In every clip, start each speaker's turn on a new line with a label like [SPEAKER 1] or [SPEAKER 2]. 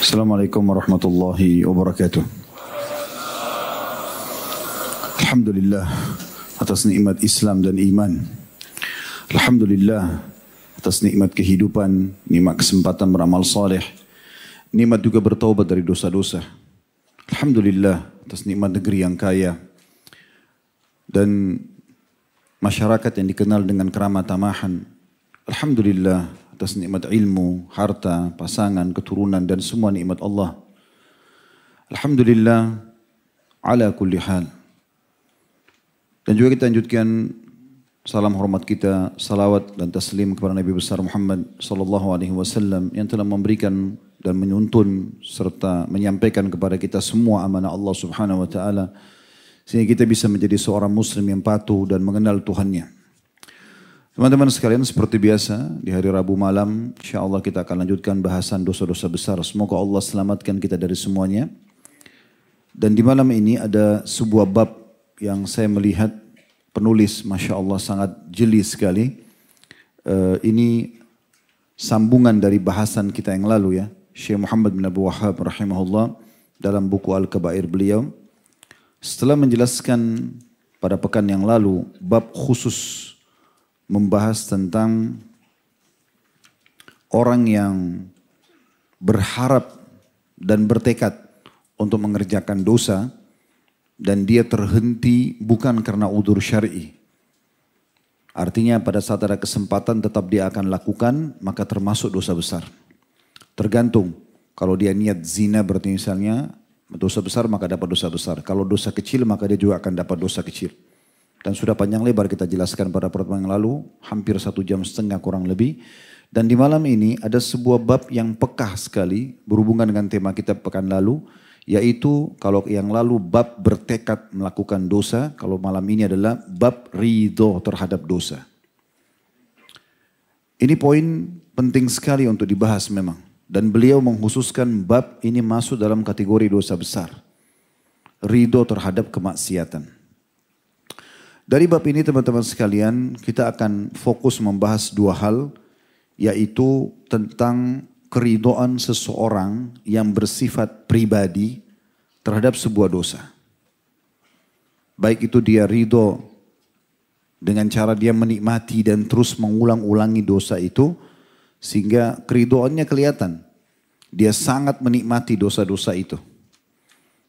[SPEAKER 1] Assalamualaikum warahmatullahi wabarakatuh. Alhamdulillah atas nikmat Islam dan iman. Alhamdulillah atas nikmat kehidupan, nikmat kesempatan beramal saleh, nikmat juga bertaubat dari dosa-dosa. Alhamdulillah atas nikmat negeri yang kaya dan masyarakat yang dikenal dengan keramah tamahan. Alhamdulillah atas nikmat ilmu, harta, pasangan, keturunan dan semua nikmat Allah. Alhamdulillah ala kulli hal. Dan juga kita lanjutkan salam hormat kita, salawat dan taslim kepada Nabi besar Muhammad sallallahu alaihi wasallam yang telah memberikan dan menuntun serta menyampaikan kepada kita semua amanah Allah Subhanahu wa taala sehingga kita bisa menjadi seorang muslim yang patuh dan mengenal Tuhannya. Teman-teman sekalian seperti biasa di hari Rabu malam insya Allah kita akan lanjutkan bahasan dosa-dosa besar. Semoga Allah selamatkan kita dari semuanya. Dan di malam ini ada sebuah bab yang saya melihat penulis Masya Allah sangat jeli sekali. Uh, ini sambungan dari bahasan kita yang lalu ya. Syekh Muhammad bin Abu Wahab rahimahullah dalam buku Al-Kabair beliau. Setelah menjelaskan pada pekan yang lalu bab khusus membahas tentang orang yang berharap dan bertekad untuk mengerjakan dosa dan dia terhenti bukan karena udur syar'i. Artinya pada saat ada kesempatan tetap dia akan lakukan maka termasuk dosa besar. Tergantung kalau dia niat zina berarti misalnya dosa besar maka dapat dosa besar. Kalau dosa kecil maka dia juga akan dapat dosa kecil. Dan sudah panjang lebar kita jelaskan pada pertemuan yang lalu, hampir satu jam setengah kurang lebih. Dan di malam ini ada sebuah bab yang pekah sekali berhubungan dengan tema kita pekan lalu, yaitu kalau yang lalu bab bertekad melakukan dosa, kalau malam ini adalah bab ridho terhadap dosa. Ini poin penting sekali untuk dibahas memang. Dan beliau menghususkan bab ini masuk dalam kategori dosa besar. Ridho terhadap kemaksiatan. Dari bab ini teman-teman sekalian kita akan fokus membahas dua hal yaitu tentang keridoan seseorang yang bersifat pribadi terhadap sebuah dosa. Baik itu dia ridho dengan cara dia menikmati dan terus mengulang-ulangi dosa itu sehingga keridoannya kelihatan. Dia sangat menikmati dosa-dosa itu.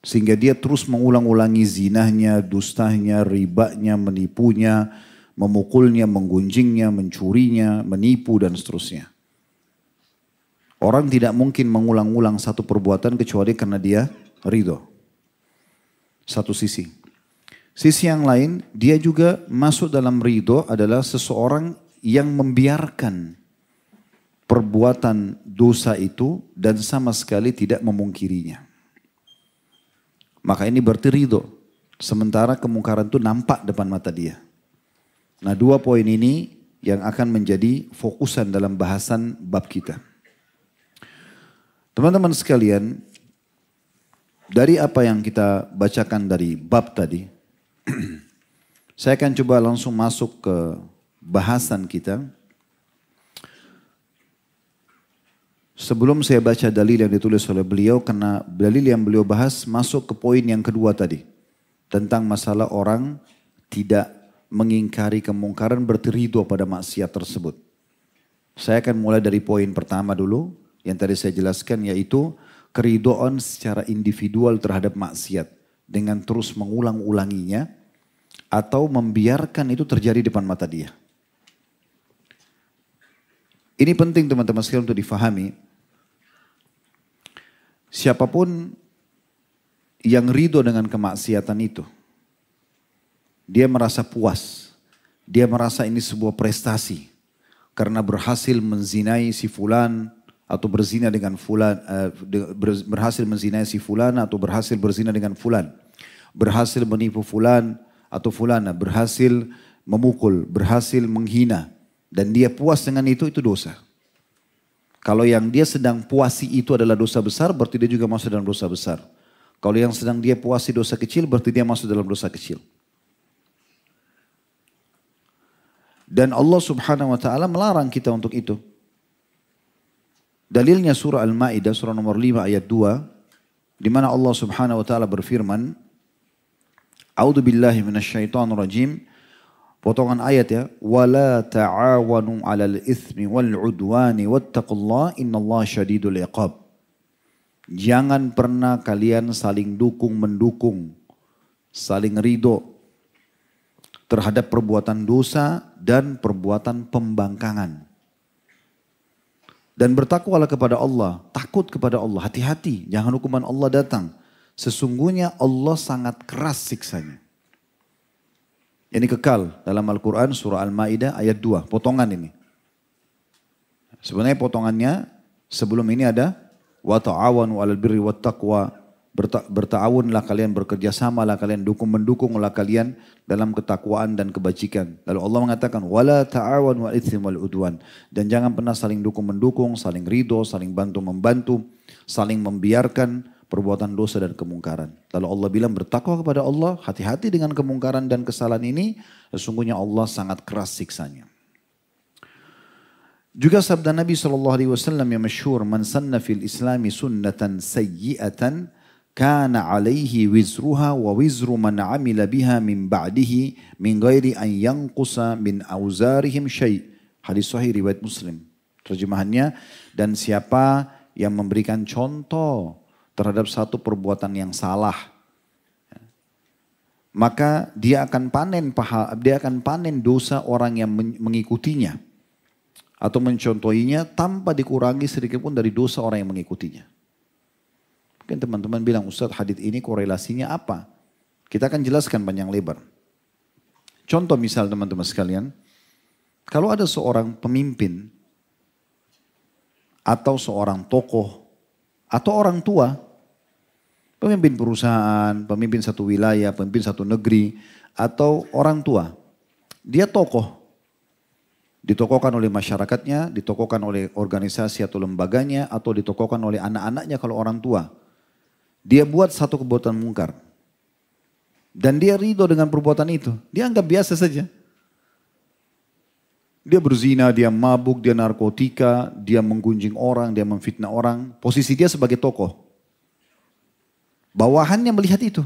[SPEAKER 1] Sehingga dia terus mengulang-ulangi zinahnya, dustanya, ribanya, menipunya, memukulnya, menggunjingnya, mencurinya, menipu dan seterusnya. Orang tidak mungkin mengulang-ulang satu perbuatan kecuali karena dia ridho. Satu sisi. Sisi yang lain, dia juga masuk dalam ridho adalah seseorang yang membiarkan perbuatan dosa itu dan sama sekali tidak memungkirinya. Maka ini berarti ridho. Sementara kemungkaran itu nampak depan mata dia. Nah dua poin ini yang akan menjadi fokusan dalam bahasan bab kita. Teman-teman sekalian, dari apa yang kita bacakan dari bab tadi, saya akan coba langsung masuk ke bahasan kita. Sebelum saya baca dalil yang ditulis oleh beliau, karena dalil yang beliau bahas masuk ke poin yang kedua tadi. Tentang masalah orang tidak mengingkari kemungkaran berterido pada maksiat tersebut. Saya akan mulai dari poin pertama dulu, yang tadi saya jelaskan yaitu keridoan secara individual terhadap maksiat. Dengan terus mengulang-ulanginya, atau membiarkan itu terjadi depan mata dia. Ini penting teman-teman sekalian untuk difahami Siapa pun yang ridho dengan kemaksiatan itu, dia merasa puas. Dia merasa ini sebuah prestasi. Karena berhasil menzinai si fulan atau berzina dengan fulan, uh, berhasil menzinai si fulan atau berhasil berzina dengan fulan. Berhasil menipu fulan atau fulana, berhasil memukul, berhasil menghina. Dan dia puas dengan itu, itu dosa. Kalau yang dia sedang puasi itu adalah dosa besar, berarti dia juga masuk dalam dosa besar. Kalau yang sedang dia puasi dosa kecil, berarti dia masuk dalam dosa kecil. Dan Allah subhanahu wa ta'ala melarang kita untuk itu. Dalilnya surah Al-Maidah surah nomor 5 ayat 2 di mana Allah Subhanahu wa taala berfirman A'udzu billahi rajim potongan ayat ya wala ta'awanu 'alal itsmi wal 'udwani wattaqullaha innallaha syadidul iqab Jangan pernah kalian saling dukung mendukung saling ridho terhadap perbuatan dosa dan perbuatan pembangkangan. Dan bertakwalah kepada Allah, takut kepada Allah, hati-hati, jangan hukuman Allah datang. Sesungguhnya Allah sangat keras siksanya. Ini kekal dalam Al-Quran surah Al-Ma'idah ayat 2, potongan ini. Sebenarnya potongannya sebelum ini ada wa ta'awanu 'alal birri wat taqwa Berta bertawunlah kalian, bekerja samalah kalian, dukung mendukunglah kalian dalam ketakwaan dan kebajikan. Lalu Allah mengatakan, wala ta'awan wal ithim wal udwan. Dan jangan pernah saling dukung mendukung, saling ridho, saling bantu membantu, saling membiarkan perbuatan dosa dan kemungkaran. Lalu Allah bilang bertakwa kepada Allah, hati-hati dengan kemungkaran dan kesalahan ini, sesungguhnya Allah sangat keras siksanya. Juga sabda Nabi SAW yang masyhur, man sanna fil islami sunnatan sayyi'atan, kana alaihi wizruha wa wizru man amila biha min ba'dihi min ghairi an yanqusa min auzarihim syai. Hadis sahih riwayat Muslim. Terjemahannya dan siapa yang memberikan contoh terhadap satu perbuatan yang salah maka dia akan panen paha, dia akan panen dosa orang yang mengikutinya atau mencontohinya tanpa dikurangi sedikit pun dari dosa orang yang mengikutinya. Mungkin teman-teman bilang, Ustadz hadith ini korelasinya apa? Kita akan jelaskan panjang lebar. Contoh misal teman-teman sekalian, kalau ada seorang pemimpin atau seorang tokoh atau orang tua, pemimpin perusahaan, pemimpin satu wilayah, pemimpin satu negeri, atau orang tua, dia tokoh, ditokohkan oleh masyarakatnya, ditokohkan oleh organisasi atau lembaganya, atau ditokohkan oleh anak-anaknya kalau orang tua. Dia buat satu perbuatan mungkar. Dan dia ridho dengan perbuatan itu. Dia anggap biasa saja. Dia berzina, dia mabuk, dia narkotika, dia menggunjing orang, dia memfitnah orang. Posisi dia sebagai tokoh. Bawahannya melihat itu.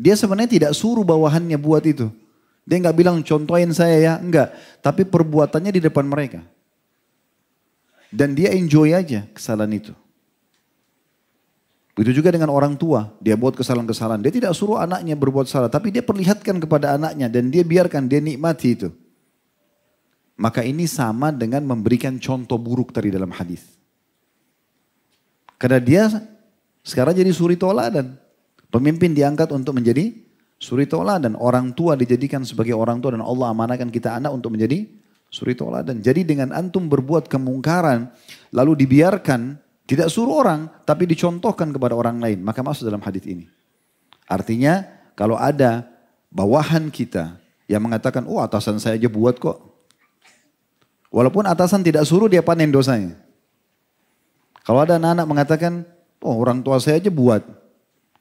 [SPEAKER 1] Dia sebenarnya tidak suruh bawahannya buat itu. Dia nggak bilang contohin saya ya, enggak. Tapi perbuatannya di depan mereka. Dan dia enjoy aja kesalahan itu. Begitu juga dengan orang tua, dia buat kesalahan-kesalahan. Dia tidak suruh anaknya berbuat salah, tapi dia perlihatkan kepada anaknya dan dia biarkan, dia nikmati itu. Maka ini sama dengan memberikan contoh buruk tadi dalam hadis. Karena dia sekarang jadi suri toladan. Pemimpin diangkat untuk menjadi suri toladan. Orang tua dijadikan sebagai orang tua dan Allah amanahkan kita anak untuk menjadi suri toladan. Jadi dengan antum berbuat kemungkaran lalu dibiarkan tidak suruh orang, tapi dicontohkan kepada orang lain. Maka masuk dalam hadis ini. Artinya kalau ada bawahan kita yang mengatakan, oh atasan saya aja buat kok. Walaupun atasan tidak suruh dia panen dosanya. Kalau ada anak-anak mengatakan, oh orang tua saya aja buat.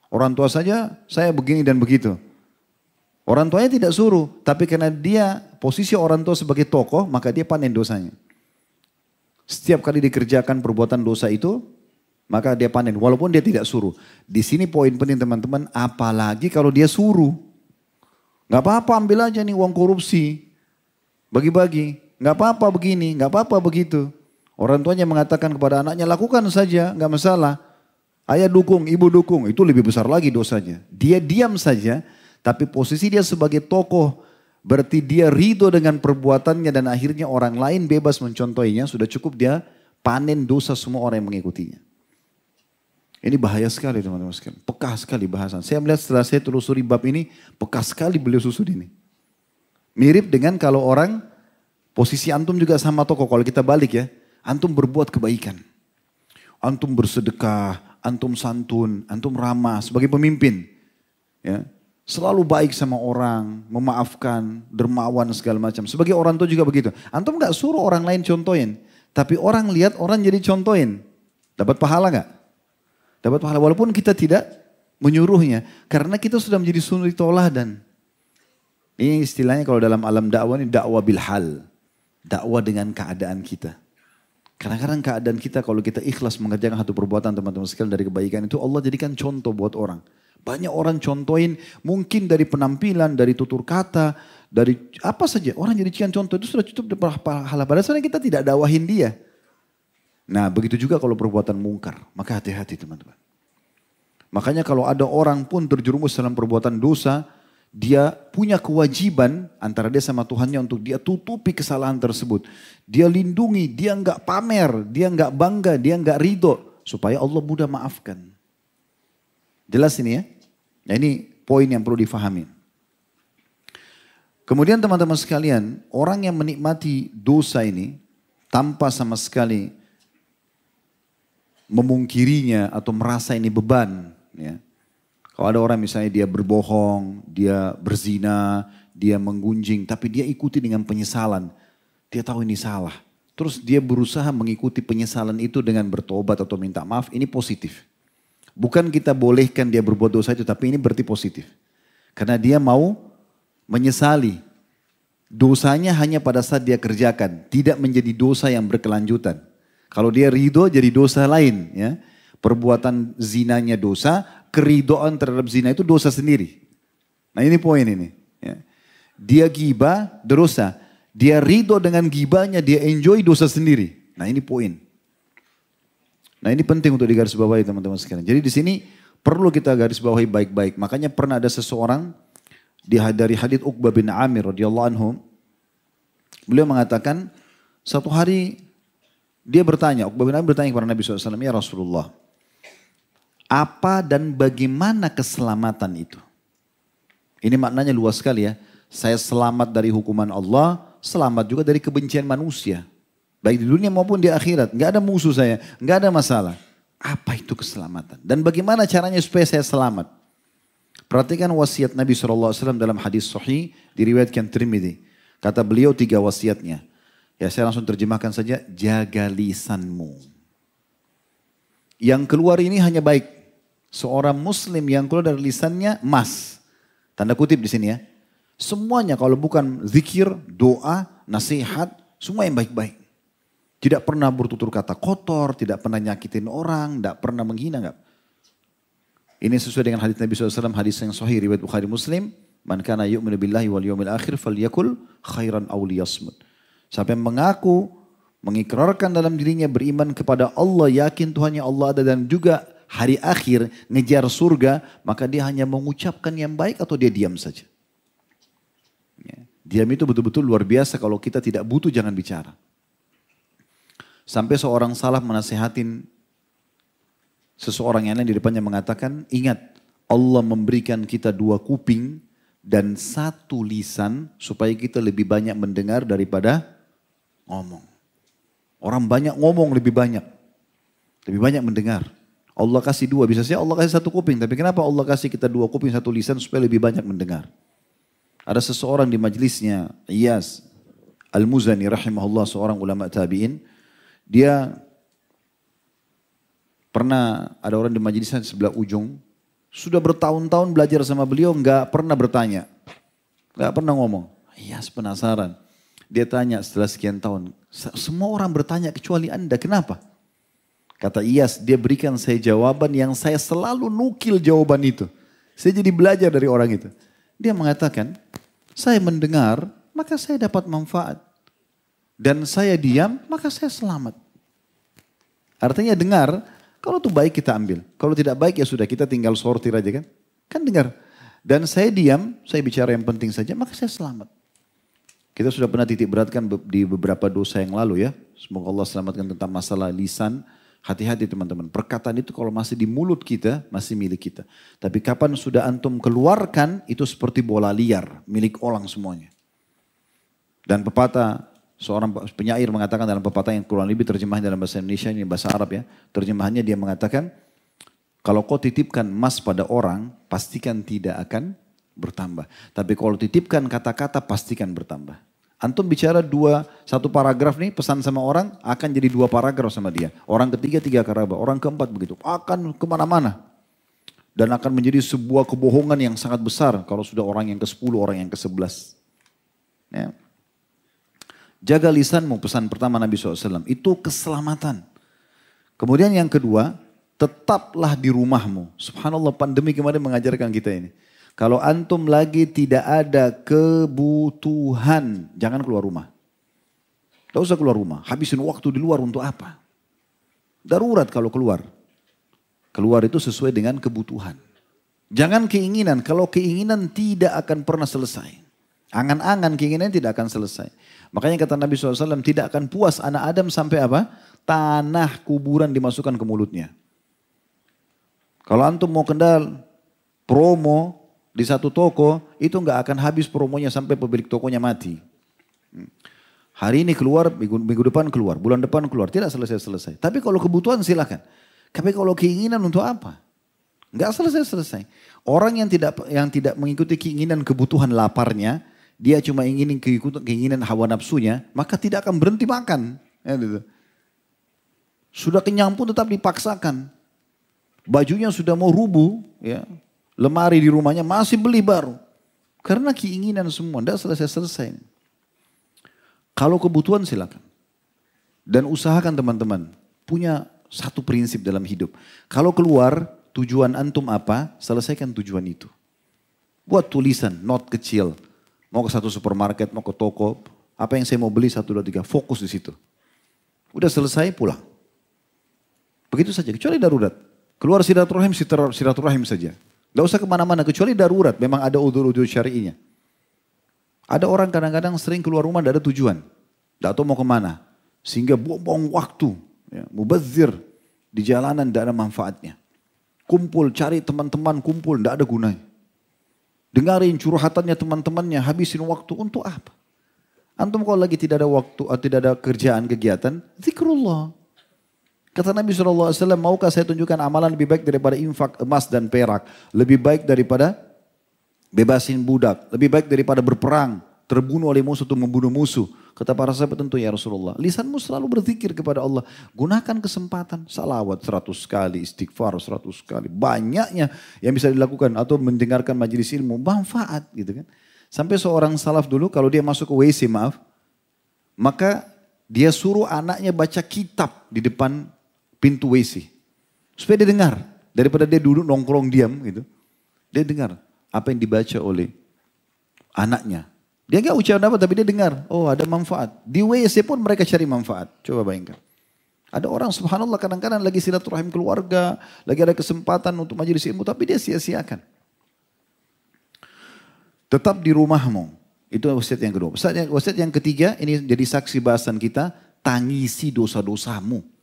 [SPEAKER 1] Orang tua saja saya begini dan begitu. Orang tuanya tidak suruh, tapi karena dia posisi orang tua sebagai tokoh, maka dia panen dosanya. Setiap kali dikerjakan perbuatan dosa itu, maka dia panen. Walaupun dia tidak suruh. Di sini poin penting teman-teman, apalagi kalau dia suruh. Gak apa-apa ambil aja nih uang korupsi. Bagi-bagi. Gak apa-apa begini, gak apa-apa begitu. Orang tuanya mengatakan kepada anaknya, lakukan saja, gak masalah. Ayah dukung, ibu dukung, itu lebih besar lagi dosanya. Dia diam saja, tapi posisi dia sebagai tokoh Berarti dia ridho dengan perbuatannya dan akhirnya orang lain bebas mencontohinya. Sudah cukup dia panen dosa semua orang yang mengikutinya. Ini bahaya sekali teman-teman sekalian. Pekah sekali bahasan. Saya melihat setelah saya telusuri bab ini, pekah sekali beliau susun ini. Mirip dengan kalau orang, posisi antum juga sama toko. Kalau kita balik ya, antum berbuat kebaikan. Antum bersedekah, antum santun, antum ramah sebagai pemimpin. Ya, Selalu baik sama orang, memaafkan, dermawan segala macam. Sebagai orang tua juga begitu. Antum gak suruh orang lain contohin. Tapi orang lihat orang jadi contohin. Dapat pahala gak? Dapat pahala walaupun kita tidak menyuruhnya. Karena kita sudah menjadi suri dan Ini istilahnya kalau dalam alam dakwah ini dakwah bilhal. Dakwah dengan keadaan kita. Kadang-kadang keadaan kita kalau kita ikhlas mengerjakan satu perbuatan teman-teman sekalian dari kebaikan itu Allah jadikan contoh buat orang. Banyak orang contohin mungkin dari penampilan, dari tutur kata, dari apa saja. Orang jadikan contoh itu sudah cukup pahala. Padahal sebenarnya kita tidak dakwahin dia. Nah begitu juga kalau perbuatan mungkar. Maka hati-hati teman-teman. Makanya kalau ada orang pun terjerumus dalam perbuatan dosa, dia punya kewajiban antara dia sama Tuhannya untuk dia tutupi kesalahan tersebut. Dia lindungi, dia nggak pamer, dia nggak bangga, dia nggak ridho supaya Allah mudah maafkan. Jelas ini ya? Nah ini poin yang perlu difahami. Kemudian teman-teman sekalian, orang yang menikmati dosa ini tanpa sama sekali memungkirinya atau merasa ini beban. Ya. Kalau ada orang misalnya dia berbohong, dia berzina, dia menggunjing, tapi dia ikuti dengan penyesalan. Dia tahu ini salah. Terus dia berusaha mengikuti penyesalan itu dengan bertobat atau minta maaf, ini positif. Bukan kita bolehkan dia berbuat dosa itu, tapi ini berarti positif. Karena dia mau menyesali. Dosanya hanya pada saat dia kerjakan, tidak menjadi dosa yang berkelanjutan. Kalau dia ridho jadi dosa lain ya. Perbuatan zinanya dosa, keridoan terhadap zina itu dosa sendiri. Nah ini poin ini. Ya. Dia giba dosa. Dia ridho dengan gibanya, dia enjoy dosa sendiri. Nah ini poin. Nah ini penting untuk digarisbawahi teman-teman sekalian. Jadi di sini perlu kita garis bawahi baik-baik. Makanya pernah ada seseorang dari hadits Uqbah bin Amir radhiyallahu anhu. Beliau mengatakan satu hari dia bertanya, Uqbah bin Amir bertanya kepada Nabi SAW, Ya Rasulullah, apa dan bagaimana keselamatan itu? Ini maknanya luas sekali ya. Saya selamat dari hukuman Allah, selamat juga dari kebencian manusia. Baik di dunia maupun di akhirat. Gak ada musuh saya, gak ada masalah. Apa itu keselamatan? Dan bagaimana caranya supaya saya selamat? Perhatikan wasiat Nabi SAW dalam hadis sahih diriwayatkan Trimidi. Kata beliau tiga wasiatnya. Ya saya langsung terjemahkan saja, jaga lisanmu. Yang keluar ini hanya baik. Seorang muslim yang keluar dari lisannya emas. Tanda kutip di sini ya. Semuanya kalau bukan zikir, doa, nasihat, semua yang baik-baik. Tidak pernah bertutur kata kotor, tidak pernah nyakitin orang, tidak pernah menghina. Enggak. Ini sesuai dengan hadis Nabi SAW, hadis yang sahih riwayat Bukhari Muslim. Man kana yu'minu billahi wal yawmil akhir falyakul khairan aw liyasmut. Sampai mengaku, mengikrarkan dalam dirinya beriman kepada Allah, yakin Tuhan yang Allah ada dan juga hari akhir ngejar surga, maka dia hanya mengucapkan yang baik atau dia diam saja. Ya. Diam itu betul-betul luar biasa kalau kita tidak butuh jangan bicara. Sampai seorang salah menasehatin seseorang yang lain di depannya mengatakan, ingat Allah memberikan kita dua kuping dan satu lisan supaya kita lebih banyak mendengar daripada ngomong. Orang banyak ngomong lebih banyak. Lebih banyak mendengar. Allah kasih dua, bisa saja Allah kasih satu kuping. Tapi kenapa Allah kasih kita dua kuping, satu lisan supaya lebih banyak mendengar. Ada seseorang di majlisnya, Iyas Al-Muzani rahimahullah, seorang ulama tabi'in. Dia pernah ada orang di majlisnya sebelah ujung. Sudah bertahun-tahun belajar sama beliau, nggak pernah bertanya. nggak pernah ngomong. Iyas penasaran. Dia tanya setelah sekian tahun, semua orang bertanya kecuali Anda, kenapa? Kata Iyas, dia berikan saya jawaban yang saya selalu nukil jawaban itu. Saya jadi belajar dari orang itu. Dia mengatakan, saya mendengar, maka saya dapat manfaat. Dan saya diam, maka saya selamat. Artinya dengar, kalau itu baik kita ambil. Kalau tidak baik ya sudah kita tinggal sortir aja kan. Kan dengar. Dan saya diam, saya bicara yang penting saja, maka saya selamat. Kita sudah pernah titik beratkan di beberapa dosa yang lalu ya. Semoga Allah selamatkan tentang masalah lisan. Hati-hati teman-teman. Perkataan itu kalau masih di mulut kita, masih milik kita. Tapi kapan sudah antum keluarkan, itu seperti bola liar. Milik orang semuanya. Dan pepatah, seorang penyair mengatakan dalam pepatah yang kurang lebih terjemahan dalam bahasa Indonesia, ini bahasa Arab ya. Terjemahannya dia mengatakan, kalau kau titipkan emas pada orang, pastikan tidak akan bertambah. Tapi kalau titipkan kata-kata, pastikan bertambah. Antum bicara dua, satu paragraf nih pesan sama orang akan jadi dua paragraf sama dia. Orang ketiga, tiga paragraf. Orang keempat begitu. Akan ke mana-mana. Dan akan menjadi sebuah kebohongan yang sangat besar kalau sudah orang yang ke-10, orang yang ke-11. Ya. Jaga lisanmu pesan pertama Nabi SAW. Itu keselamatan. Kemudian yang kedua, tetaplah di rumahmu. Subhanallah pandemi kemarin mengajarkan kita ini. Kalau antum lagi tidak ada kebutuhan, jangan keluar rumah. Tidak usah keluar rumah. Habisin waktu di luar untuk apa? Darurat kalau keluar. Keluar itu sesuai dengan kebutuhan. Jangan keinginan. Kalau keinginan tidak akan pernah selesai. Angan-angan keinginan tidak akan selesai. Makanya kata Nabi SAW tidak akan puas anak Adam sampai apa? Tanah kuburan dimasukkan ke mulutnya. Kalau antum mau kendal promo di satu toko, itu nggak akan habis promonya sampai pemilik tokonya mati. Hmm. Hari ini keluar, minggu, minggu depan keluar, bulan depan keluar, tidak selesai-selesai. Tapi kalau kebutuhan silakan. Tapi kalau keinginan untuk apa? Nggak selesai-selesai. Orang yang tidak yang tidak mengikuti keinginan kebutuhan laparnya, dia cuma ingin keinginan hawa nafsunya, maka tidak akan berhenti makan. Ya, gitu. Sudah kenyang pun tetap dipaksakan. Bajunya sudah mau rubuh, ya. Lemari di rumahnya masih beli baru. Karena keinginan semua, tidak selesai-selesai. Kalau kebutuhan silakan. Dan usahakan teman-teman, punya satu prinsip dalam hidup. Kalau keluar, tujuan antum apa, selesaikan tujuan itu. Buat tulisan, not kecil Mau ke satu supermarket, mau ke toko, apa yang saya mau beli satu dua tiga, fokus di situ. Udah selesai pulang. Begitu saja, kecuali darurat. Keluar silaturahim, silaturahim saja. Gak usah ke mana-mana, kecuali darurat. Memang ada udur-udur syari'inya. Ada orang kadang-kadang sering keluar rumah tidak ada tujuan. Tidak tahu mau ke mana. Sehingga buang-buang waktu. Ya, mubazir. Di jalanan tidak ada manfaatnya. Kumpul, cari teman-teman, kumpul, tidak ada gunanya. Dengarin curhatannya teman-temannya, habisin waktu untuk apa? Antum kalau lagi tidak ada waktu atau tidak ada kerjaan, kegiatan, zikrullah. Kata Nabi SAW, maukah saya tunjukkan amalan lebih baik daripada infak emas dan perak. Lebih baik daripada bebasin budak. Lebih baik daripada berperang. Terbunuh oleh musuh untuk membunuh musuh. Kata para sahabat tentu ya Rasulullah. Lisanmu selalu berzikir kepada Allah. Gunakan kesempatan. Salawat seratus kali, istighfar seratus kali. Banyaknya yang bisa dilakukan. Atau mendengarkan majelis ilmu. Manfaat gitu kan. Sampai seorang salaf dulu kalau dia masuk ke WC maaf. Maka dia suruh anaknya baca kitab di depan pintu WC. Supaya dia dengar. Daripada dia duduk nongkrong diam gitu. Dia dengar apa yang dibaca oleh anaknya. Dia nggak ucapkan apa tapi dia dengar. Oh ada manfaat. Di WC pun mereka cari manfaat. Coba bayangkan. Ada orang subhanallah kadang-kadang lagi silaturahim keluarga. Lagi ada kesempatan untuk majelis ilmu tapi dia sia-siakan. Tetap di rumahmu. Itu wasiat yang kedua. Wasiat yang ketiga ini jadi saksi bahasan kita. Tangisi dosa-dosamu.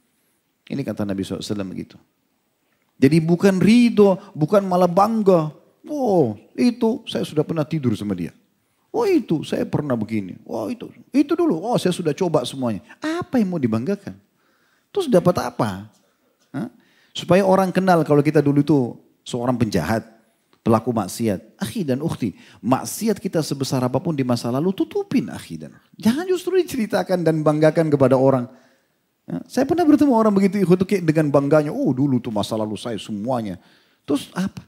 [SPEAKER 1] Ini kata Nabi SAW begitu. Jadi bukan ridho, bukan malah bangga. Oh itu saya sudah pernah tidur sama dia. Oh itu, saya pernah begini. Oh itu, itu dulu. Oh saya sudah coba semuanya. Apa yang mau dibanggakan? Terus dapat apa? Hah? Supaya orang kenal kalau kita dulu itu seorang penjahat, pelaku maksiat. Akhi dan ukhti, maksiat kita sebesar apa pun di masa lalu tutupin akhi dan Jangan justru diceritakan dan banggakan kepada orang. Ya, saya pernah bertemu orang begitu dengan bangganya, oh dulu tuh masa lalu saya semuanya. Terus apa?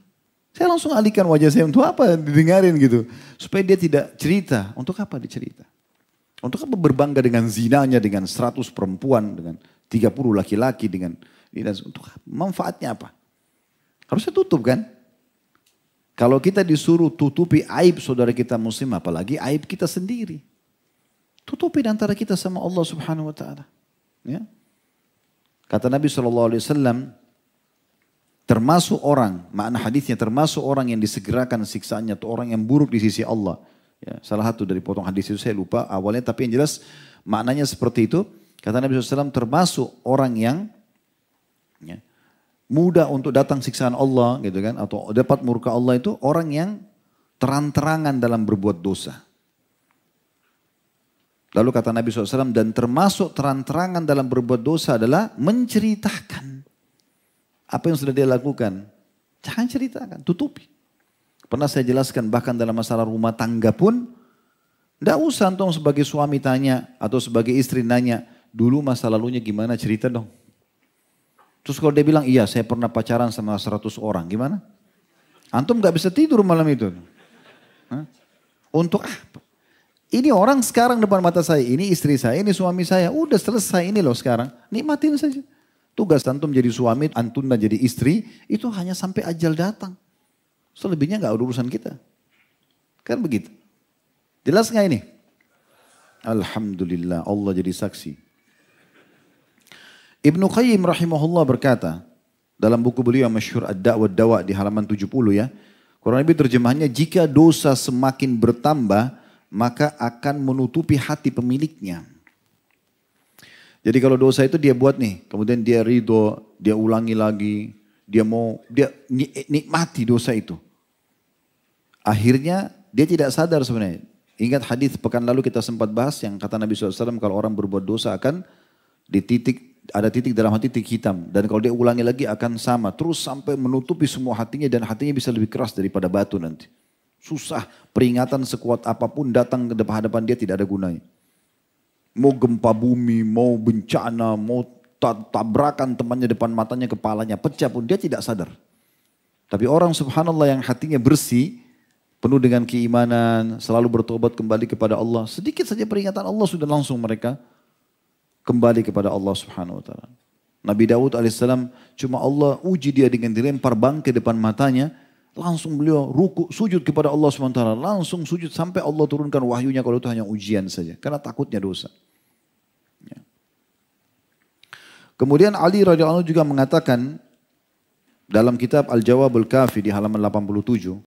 [SPEAKER 1] Saya langsung alihkan wajah saya untuk apa didengarin gitu. Supaya dia tidak cerita. Untuk apa dicerita? Untuk apa berbangga dengan zinanya, dengan 100 perempuan, dengan 30 laki-laki, dengan untuk manfaatnya apa? Harusnya tutup kan? Kalau kita disuruh tutupi aib saudara kita muslim, apalagi aib kita sendiri. Tutupi antara kita sama Allah subhanahu wa ta'ala. Ya. Kata Nabi SAW, Termasuk orang, makna hadisnya termasuk orang yang disegerakan siksaannya atau orang yang buruk di sisi Allah. Ya, salah satu dari potong hadis itu saya lupa awalnya tapi yang jelas maknanya seperti itu. Kata Nabi SAW termasuk orang yang ya, mudah untuk datang siksaan Allah gitu kan atau dapat murka Allah itu orang yang terang-terangan dalam berbuat dosa. Lalu kata Nabi SAW dan termasuk terang-terangan dalam berbuat dosa adalah menceritakan apa yang sudah dia lakukan? Jangan ceritakan, tutupi. Pernah saya jelaskan bahkan dalam masalah rumah tangga pun, tidak usah antum sebagai suami tanya atau sebagai istri nanya, dulu masa lalunya gimana cerita dong. Terus kalau dia bilang, iya saya pernah pacaran sama 100 orang, gimana? Antum gak bisa tidur malam itu. Hah? Untuk apa? Ini orang sekarang depan mata saya, ini istri saya, ini suami saya. Udah selesai ini loh sekarang. Nikmatin saja. Tugas antum jadi suami, antum jadi istri, itu hanya sampai ajal datang. Selebihnya nggak urusan kita. Kan begitu. Jelas nggak ini? Alhamdulillah Allah jadi saksi. Ibnu Qayyim rahimahullah berkata dalam buku beliau yang masyhur Ad-Da'wa Dawa di halaman 70 ya. Kurang lebih terjemahnya jika dosa semakin bertambah maka akan menutupi hati pemiliknya. Jadi kalau dosa itu dia buat nih, kemudian dia ridho, dia ulangi lagi, dia mau dia nikmati dosa itu. Akhirnya dia tidak sadar sebenarnya. Ingat hadis pekan lalu kita sempat bahas yang kata Nabi SAW kalau orang berbuat dosa akan di titik ada titik dalam hati titik hitam dan kalau dia ulangi lagi akan sama terus sampai menutupi semua hatinya dan hatinya bisa lebih keras daripada batu nanti. Susah peringatan sekuat apa pun datang ke depan hadapan dia tidak ada gunanya. Mau gempa bumi, mau bencana, mau tabrakan temannya depan matanya, kepalanya pecah pun dia tidak sadar. Tapi orang subhanallah yang hatinya bersih, penuh dengan keimanan, selalu bertobat kembali kepada Allah. Sedikit saja peringatan Allah sudah langsung mereka kembali kepada Allah Subhanahu wa taala. Nabi Daud alaihissalam cuma Allah uji dia dengan dilempar bangkai depan matanya, langsung beliau ruku sujud kepada Allah taala, langsung sujud sampai Allah turunkan wahyunya kalau itu hanya ujian saja karena takutnya dosa. Ya. Kemudian Ali radhiyallahu juga mengatakan dalam kitab Al-Jawabul Kafi di halaman 87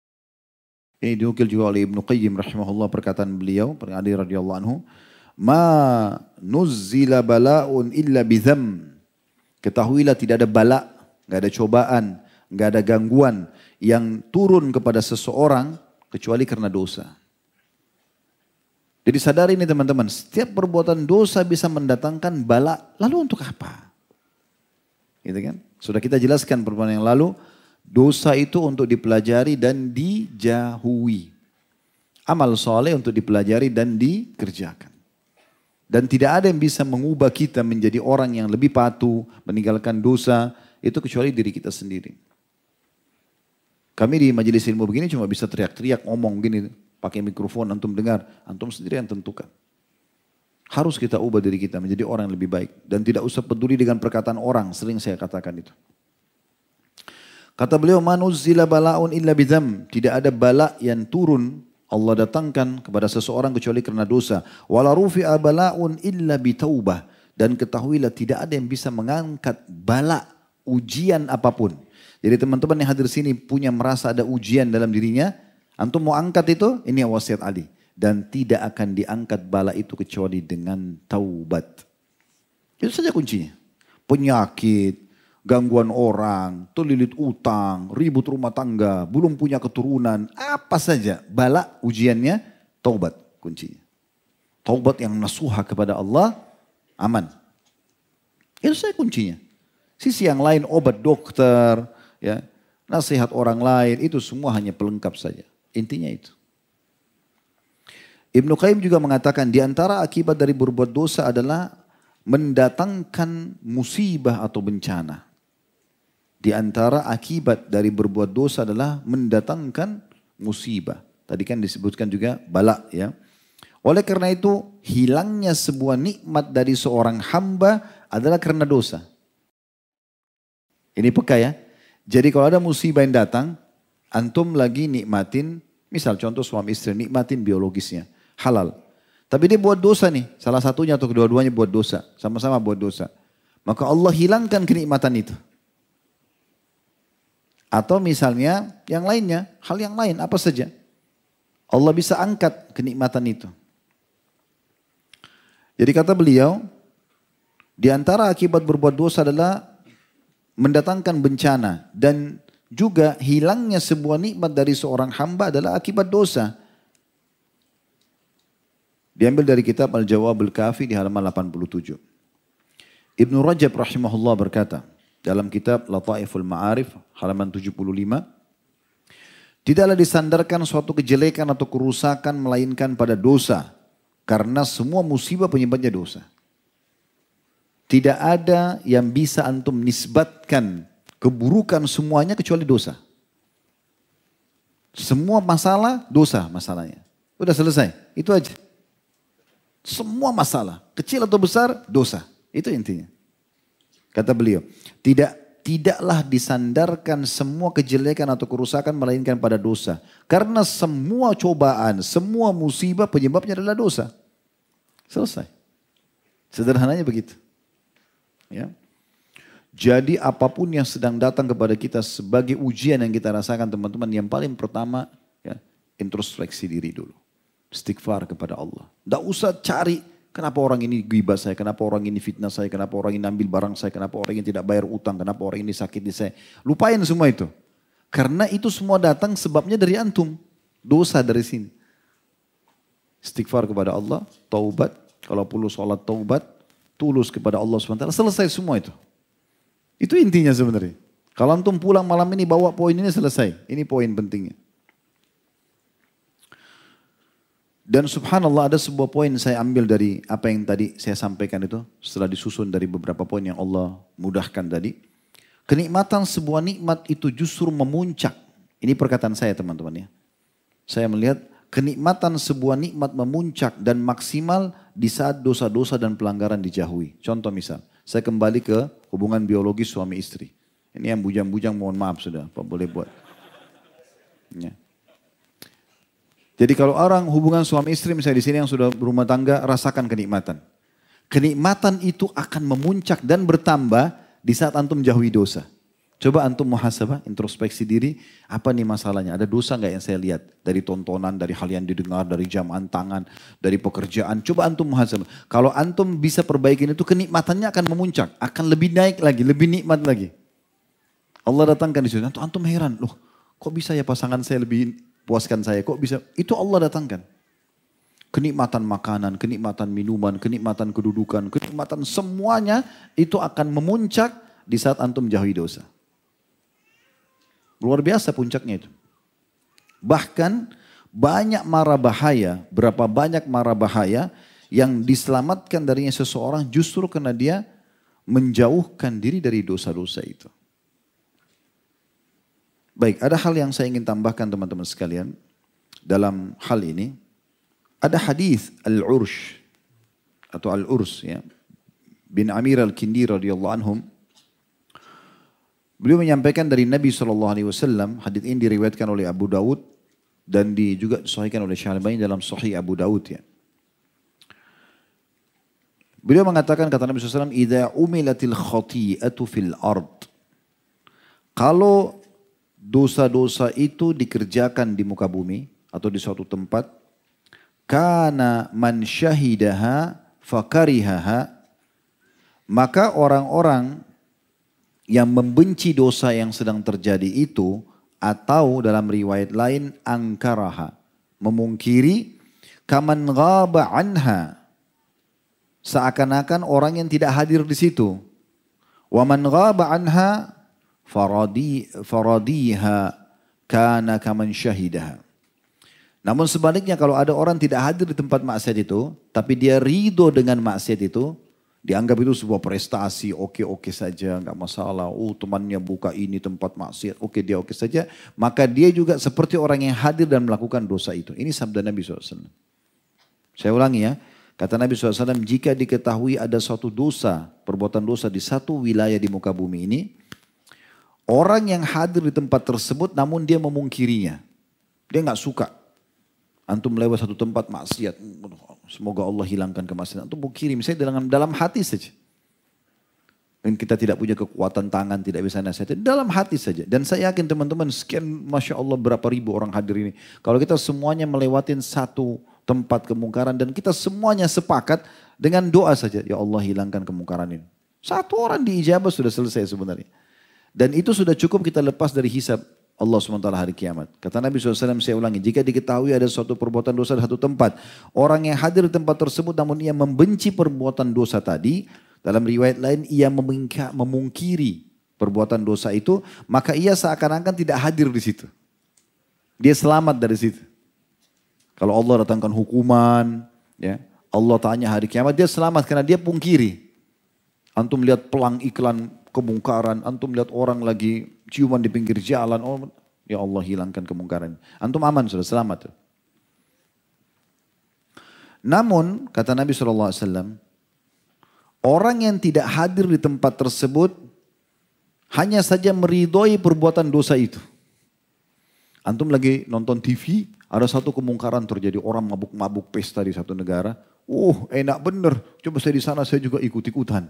[SPEAKER 1] ini diukil juga oleh Ibnu Qayyim rahimahullah perkataan beliau, Ali radhiyallahu anhu, "Ma nuzzila bala'un illa bidham." Ketahuilah tidak ada bala, nggak ada cobaan, nggak ada gangguan yang turun kepada seseorang kecuali karena dosa. Jadi sadari ini teman-teman, setiap perbuatan dosa bisa mendatangkan bala, lalu untuk apa? Gitu kan? Sudah kita jelaskan perbuatan yang lalu, Dosa itu untuk dipelajari dan dijauhi. Amal soleh untuk dipelajari dan dikerjakan. Dan tidak ada yang bisa mengubah kita menjadi orang yang lebih patuh, meninggalkan dosa, itu kecuali diri kita sendiri. Kami di majelis ilmu begini cuma bisa teriak-teriak, ngomong gini, pakai mikrofon, antum dengar, antum sendiri yang tentukan. Harus kita ubah diri kita menjadi orang yang lebih baik. Dan tidak usah peduli dengan perkataan orang, sering saya katakan itu. Kata beliau, manuzzila bala'un illa bidham. Tidak ada bala yang turun Allah datangkan kepada seseorang kecuali karena dosa. Wala rufi'a bala'un illa bitaubah. Dan ketahuilah tidak ada yang bisa mengangkat bala ujian apa pun. Jadi teman-teman yang hadir sini punya merasa ada ujian dalam dirinya. Antum mau angkat itu, ini wasiat Ali. Dan tidak akan diangkat bala itu kecuali dengan taubat. Itu saja kuncinya. Penyakit, gangguan orang, terlilit utang, ribut rumah tangga, belum punya keturunan, apa saja bala ujiannya, taubat kuncinya. Taubat yang nasuha kepada Allah, aman. Itu saya kuncinya. Sisi yang lain obat dokter, ya nasihat orang lain, itu semua hanya pelengkap saja. Intinya itu. Ibnu Qayyim juga mengatakan di antara akibat dari berbuat dosa adalah mendatangkan musibah atau bencana. Di antara akibat dari berbuat dosa adalah mendatangkan musibah. Tadi kan disebutkan juga balak ya. Oleh karena itu hilangnya sebuah nikmat dari seorang hamba adalah karena dosa. Ini peka ya. Jadi kalau ada musibah yang datang, antum lagi nikmatin, misal contoh suami istri nikmatin biologisnya, halal. Tapi dia buat dosa nih, salah satunya atau kedua-duanya buat dosa, sama-sama buat dosa. Maka Allah hilangkan kenikmatan itu. Atau misalnya yang lainnya, hal yang lain apa saja. Allah bisa angkat kenikmatan itu. Jadi kata beliau, di antara akibat berbuat dosa adalah mendatangkan bencana dan juga hilangnya sebuah nikmat dari seorang hamba adalah akibat dosa. Diambil dari kitab Al-Jawab Al-Kafi di halaman 87. Ibnu Rajab rahimahullah berkata, dalam kitab Lataiful Ma'arif halaman 75. Tidaklah disandarkan suatu kejelekan atau kerusakan melainkan pada dosa. Karena semua musibah penyebabnya dosa. Tidak ada yang bisa antum nisbatkan keburukan semuanya kecuali dosa. Semua masalah dosa masalahnya. Udah selesai. Itu aja. Semua masalah, kecil atau besar, dosa. Itu intinya. Kata beliau, tidak tidaklah disandarkan semua kejelekan atau kerusakan melainkan pada dosa. Karena semua cobaan, semua musibah penyebabnya adalah dosa. Selesai. Sederhananya begitu. Ya. Jadi apa pun yang sedang datang kepada kita sebagai ujian yang kita rasakan teman-teman, yang paling pertama ya, introspeksi diri dulu. Istighfar kepada Allah. Tidak usah cari kenapa orang ini gibah saya, kenapa orang ini fitnah saya, kenapa orang ini ambil barang saya, kenapa orang ini tidak bayar utang, kenapa orang ini sakit di saya. Lupain semua itu. Karena itu semua datang sebabnya dari antum. Dosa dari sini. Istighfar kepada Allah, taubat. Kalau perlu sholat taubat, tulus kepada Allah SWT. Selesai semua itu. Itu intinya sebenarnya. Kalau antum pulang malam ini bawa poin ini selesai. Ini poin pentingnya. Dan subhanallah ada sebuah poin saya ambil dari apa yang tadi saya sampaikan itu. Setelah disusun dari beberapa poin yang Allah mudahkan tadi. Kenikmatan sebuah nikmat itu justru memuncak. Ini perkataan saya teman-teman ya. Saya melihat kenikmatan sebuah nikmat memuncak dan maksimal di saat dosa-dosa dan pelanggaran dijauhi. Contoh misal, saya kembali ke hubungan biologis suami istri. Ini yang bujang-bujang mohon maaf sudah, Pak boleh buat. Ya. Jadi kalau orang hubungan suami istri misalnya di sini yang sudah berumah tangga rasakan kenikmatan. Kenikmatan itu akan memuncak dan bertambah di saat antum jauhi dosa. Coba antum muhasabah, introspeksi diri, apa nih masalahnya? Ada dosa nggak yang saya lihat? Dari tontonan, dari hal yang didengar, dari jaman tangan, dari pekerjaan. Coba antum muhasabah. Kalau antum bisa perbaikin itu, kenikmatannya akan memuncak. Akan lebih naik lagi, lebih nikmat lagi. Allah datangkan di situ. Antum, antum heran, loh kok bisa ya pasangan saya lebih puaskan saya? Kok bisa? Itu Allah datangkan. Kenikmatan makanan, kenikmatan minuman, kenikmatan kedudukan, kenikmatan semuanya itu akan memuncak di saat antum jauhi dosa. Luar biasa puncaknya itu. Bahkan banyak mara bahaya, berapa banyak mara bahaya yang diselamatkan darinya seseorang justru karena dia menjauhkan diri dari dosa-dosa itu. Baik, ada hal yang saya ingin tambahkan teman-teman sekalian dalam hal ini. Ada hadis Al-Ursh atau Al-Urs ya. Bin Amir Al-Kindi radhiyallahu anhum Beliau menyampaikan dari Nabi SAW, hadits ini diriwayatkan oleh Abu Dawud dan di, juga disahihkan oleh Syalbani dalam Sahih Abu Dawud ya. Beliau mengatakan kata Nabi SAW, "Idza umilatil khati'atu fil ard." Kalau dosa-dosa itu dikerjakan di muka bumi atau di suatu tempat, kana man syahidaha fakarihaha, maka orang-orang yang membenci dosa yang sedang terjadi itu atau dalam riwayat lain angkaraha memungkiri kaman ghaba anha seakan-akan orang yang tidak hadir di situ. Waman ghaba anha faradi faradiha kana kaman syahidaha namun sebaliknya kalau ada orang tidak hadir di tempat maksiat itu tapi dia ridho dengan maksiat itu Dianggap itu sebuah prestasi, oke-oke saja, nggak masalah. Oh temannya buka ini tempat maksiat, oke dia oke saja. Maka dia juga seperti orang yang hadir dan melakukan dosa itu. Ini sabda Nabi SAW. Saya ulangi ya, kata Nabi SAW, jika diketahui ada suatu dosa, perbuatan dosa di satu wilayah di muka bumi ini, orang yang hadir di tempat tersebut namun dia memungkirinya. Dia nggak suka. Antum lewat satu tempat maksiat, semoga Allah hilangkan kemaksiatan. Antum mau kirim, saya dalam, dalam hati saja. Dan kita tidak punya kekuatan tangan, tidak bisa nasihat. Dalam hati saja. Dan saya yakin teman-teman sekian Masya Allah berapa ribu orang hadir ini. Kalau kita semuanya melewatin satu tempat kemungkaran dan kita semuanya sepakat dengan doa saja. Ya Allah hilangkan kemungkaran ini. Satu orang diijabah sudah selesai sebenarnya. Dan itu sudah cukup kita lepas dari hisab. Allah SWT hari kiamat. Kata Nabi SAW, saya ulangi, jika diketahui ada suatu perbuatan dosa di satu tempat, orang yang hadir di tempat tersebut namun ia membenci perbuatan dosa tadi, dalam riwayat lain ia memungkiri perbuatan dosa itu, maka ia seakan-akan tidak hadir di situ. Dia selamat dari situ. Kalau Allah datangkan hukuman, ya Allah tanya hari kiamat, dia selamat karena dia pungkiri. Antum lihat pelang iklan kemungkaran, antum lihat orang lagi ciuman di pinggir jalan, oh ya Allah hilangkan kemungkaran. Antum aman sudah selamat. Namun, kata Nabi SAW, orang yang tidak hadir di tempat tersebut hanya saja meridhoi perbuatan dosa itu. Antum lagi nonton TV, ada satu kemungkaran terjadi orang mabuk-mabuk pesta di satu negara. Oh enak bener, coba saya di sana saya juga ikut-ikutan.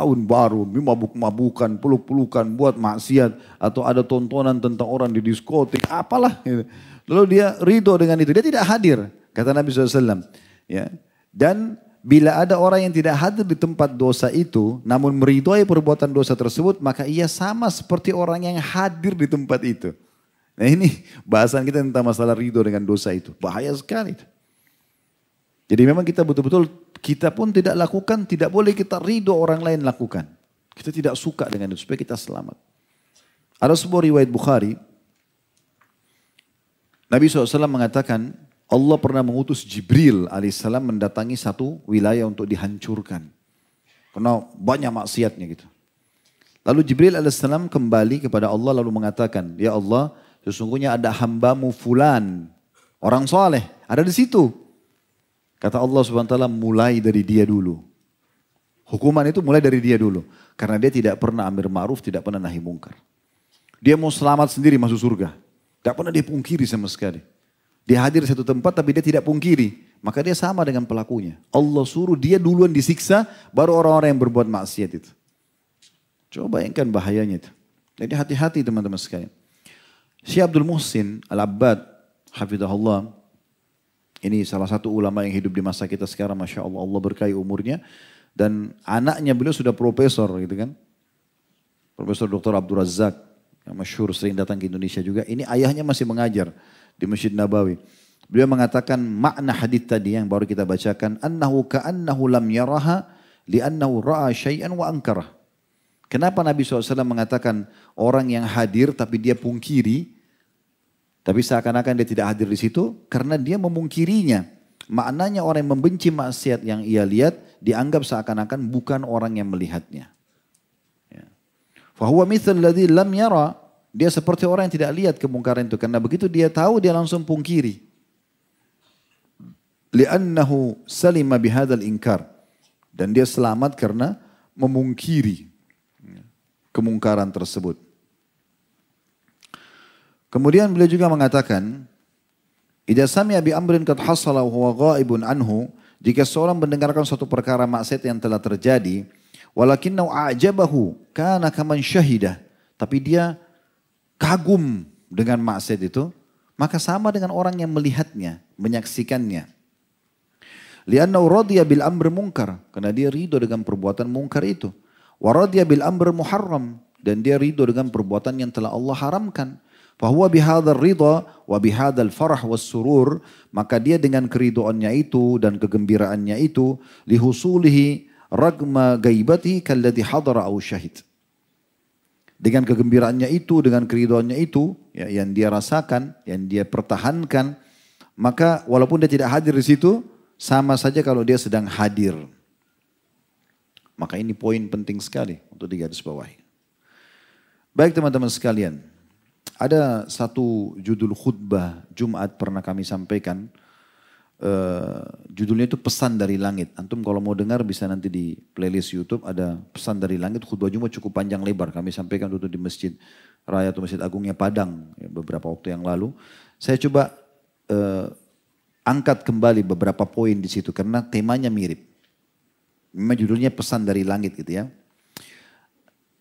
[SPEAKER 1] Tahun baru, mabuk-mabukan, peluk-pelukan, buat maksiat. Atau ada tontonan tentang orang di diskotik, apalah. Gitu. Lalu dia ridho dengan itu, dia tidak hadir. Kata Nabi SAW. Ya. Dan bila ada orang yang tidak hadir di tempat dosa itu, namun meridhoi perbuatan dosa tersebut, maka ia sama seperti orang yang hadir di tempat itu. Nah ini bahasan kita tentang masalah ridho dengan dosa itu. Bahaya sekali. Jadi memang kita betul-betul kita pun tidak lakukan, tidak boleh kita ridho orang lain lakukan. Kita tidak suka dengan itu supaya kita selamat. Ada sebuah riwayat Bukhari. Nabi SAW mengatakan Allah pernah mengutus Jibril alaihissalam mendatangi satu wilayah untuk dihancurkan. Karena banyak maksiatnya gitu. Lalu Jibril alaihissalam kembali kepada Allah lalu mengatakan, Ya Allah sesungguhnya ada hambamu fulan. Orang soleh ada di situ. Kata Allah SWT mulai dari dia dulu. Hukuman itu mulai dari dia dulu. Karena dia tidak pernah amir ma'ruf, tidak pernah nahi mungkar. Dia mau selamat sendiri masuk surga. Tidak pernah dia pungkiri sama sekali. Dia hadir di satu tempat tapi dia tidak pungkiri. Maka dia sama dengan pelakunya. Allah suruh dia duluan disiksa, baru orang-orang yang berbuat maksiat itu. Coba bayangkan bahayanya itu. Jadi hati-hati teman-teman sekalian. Syekh Abdul Muhsin Al-Abbad, Hafidahullah, ini salah satu ulama yang hidup di masa kita sekarang, Masya Allah, Allah berkahi umurnya. Dan anaknya beliau sudah profesor gitu kan. Profesor Dr. Abdul Razak, yang masyhur sering datang ke Indonesia juga. Ini ayahnya masih mengajar di Masjid Nabawi. Beliau mengatakan makna hadis tadi yang baru kita bacakan. Annahu ka'annahu lam yaraha li'annahu ra'a syai'an wa angkarah. Kenapa Nabi SAW mengatakan orang yang hadir tapi dia pungkiri, tapi seakan-akan dia tidak hadir di situ karena dia memungkirinya. Maknanya orang yang membenci maksiat yang ia lihat dianggap seakan-akan bukan orang yang melihatnya. Ya. Fahuwa mithal ladhi lam yara. Dia seperti orang yang tidak lihat kemungkaran itu. Karena begitu dia tahu dia langsung pungkiri. Liannahu salima bihadal inkar. Dan dia selamat karena memungkiri kemungkaran tersebut. Kemudian beliau juga mengatakan, Ida sami'a bi amrin qad hasala wa huwa ghaibun anhu, jika seorang mendengarkan suatu perkara maksiat yang telah terjadi, walakinnahu a'jabahu kana kaman syahidah, tapi dia kagum dengan maksiat itu, maka sama dengan orang yang melihatnya, menyaksikannya. Lianna radiya bil amr munkar, karena dia ridho dengan perbuatan mungkar itu. Wa bil amr muharram, dan dia ridho dengan perbuatan yang telah Allah haramkan. Fahuwa bihadzal ridha wa bihadzal farah was surur, maka dia dengan keridoannya itu dan kegembiraannya itu lihusulihi ragma gaibati kalladhi hadara au syahid. Dengan kegembiraannya itu, dengan keridoannya itu, ya, yang dia rasakan, yang dia pertahankan, maka walaupun dia tidak hadir di situ, sama saja kalau dia sedang hadir. Maka ini poin penting sekali untuk digarisbawahi. Baik teman-teman sekalian, ada satu judul khutbah Jumat pernah kami sampaikan. Uh, judulnya itu pesan dari langit. Antum kalau mau dengar bisa nanti di playlist YouTube ada pesan dari langit. Khutbah Jumat cukup panjang lebar. Kami sampaikan itu di Masjid Raya atau Masjid Agungnya Padang ya, beberapa waktu yang lalu. Saya coba uh, angkat kembali beberapa poin di situ karena temanya mirip. Memang judulnya pesan dari langit gitu ya.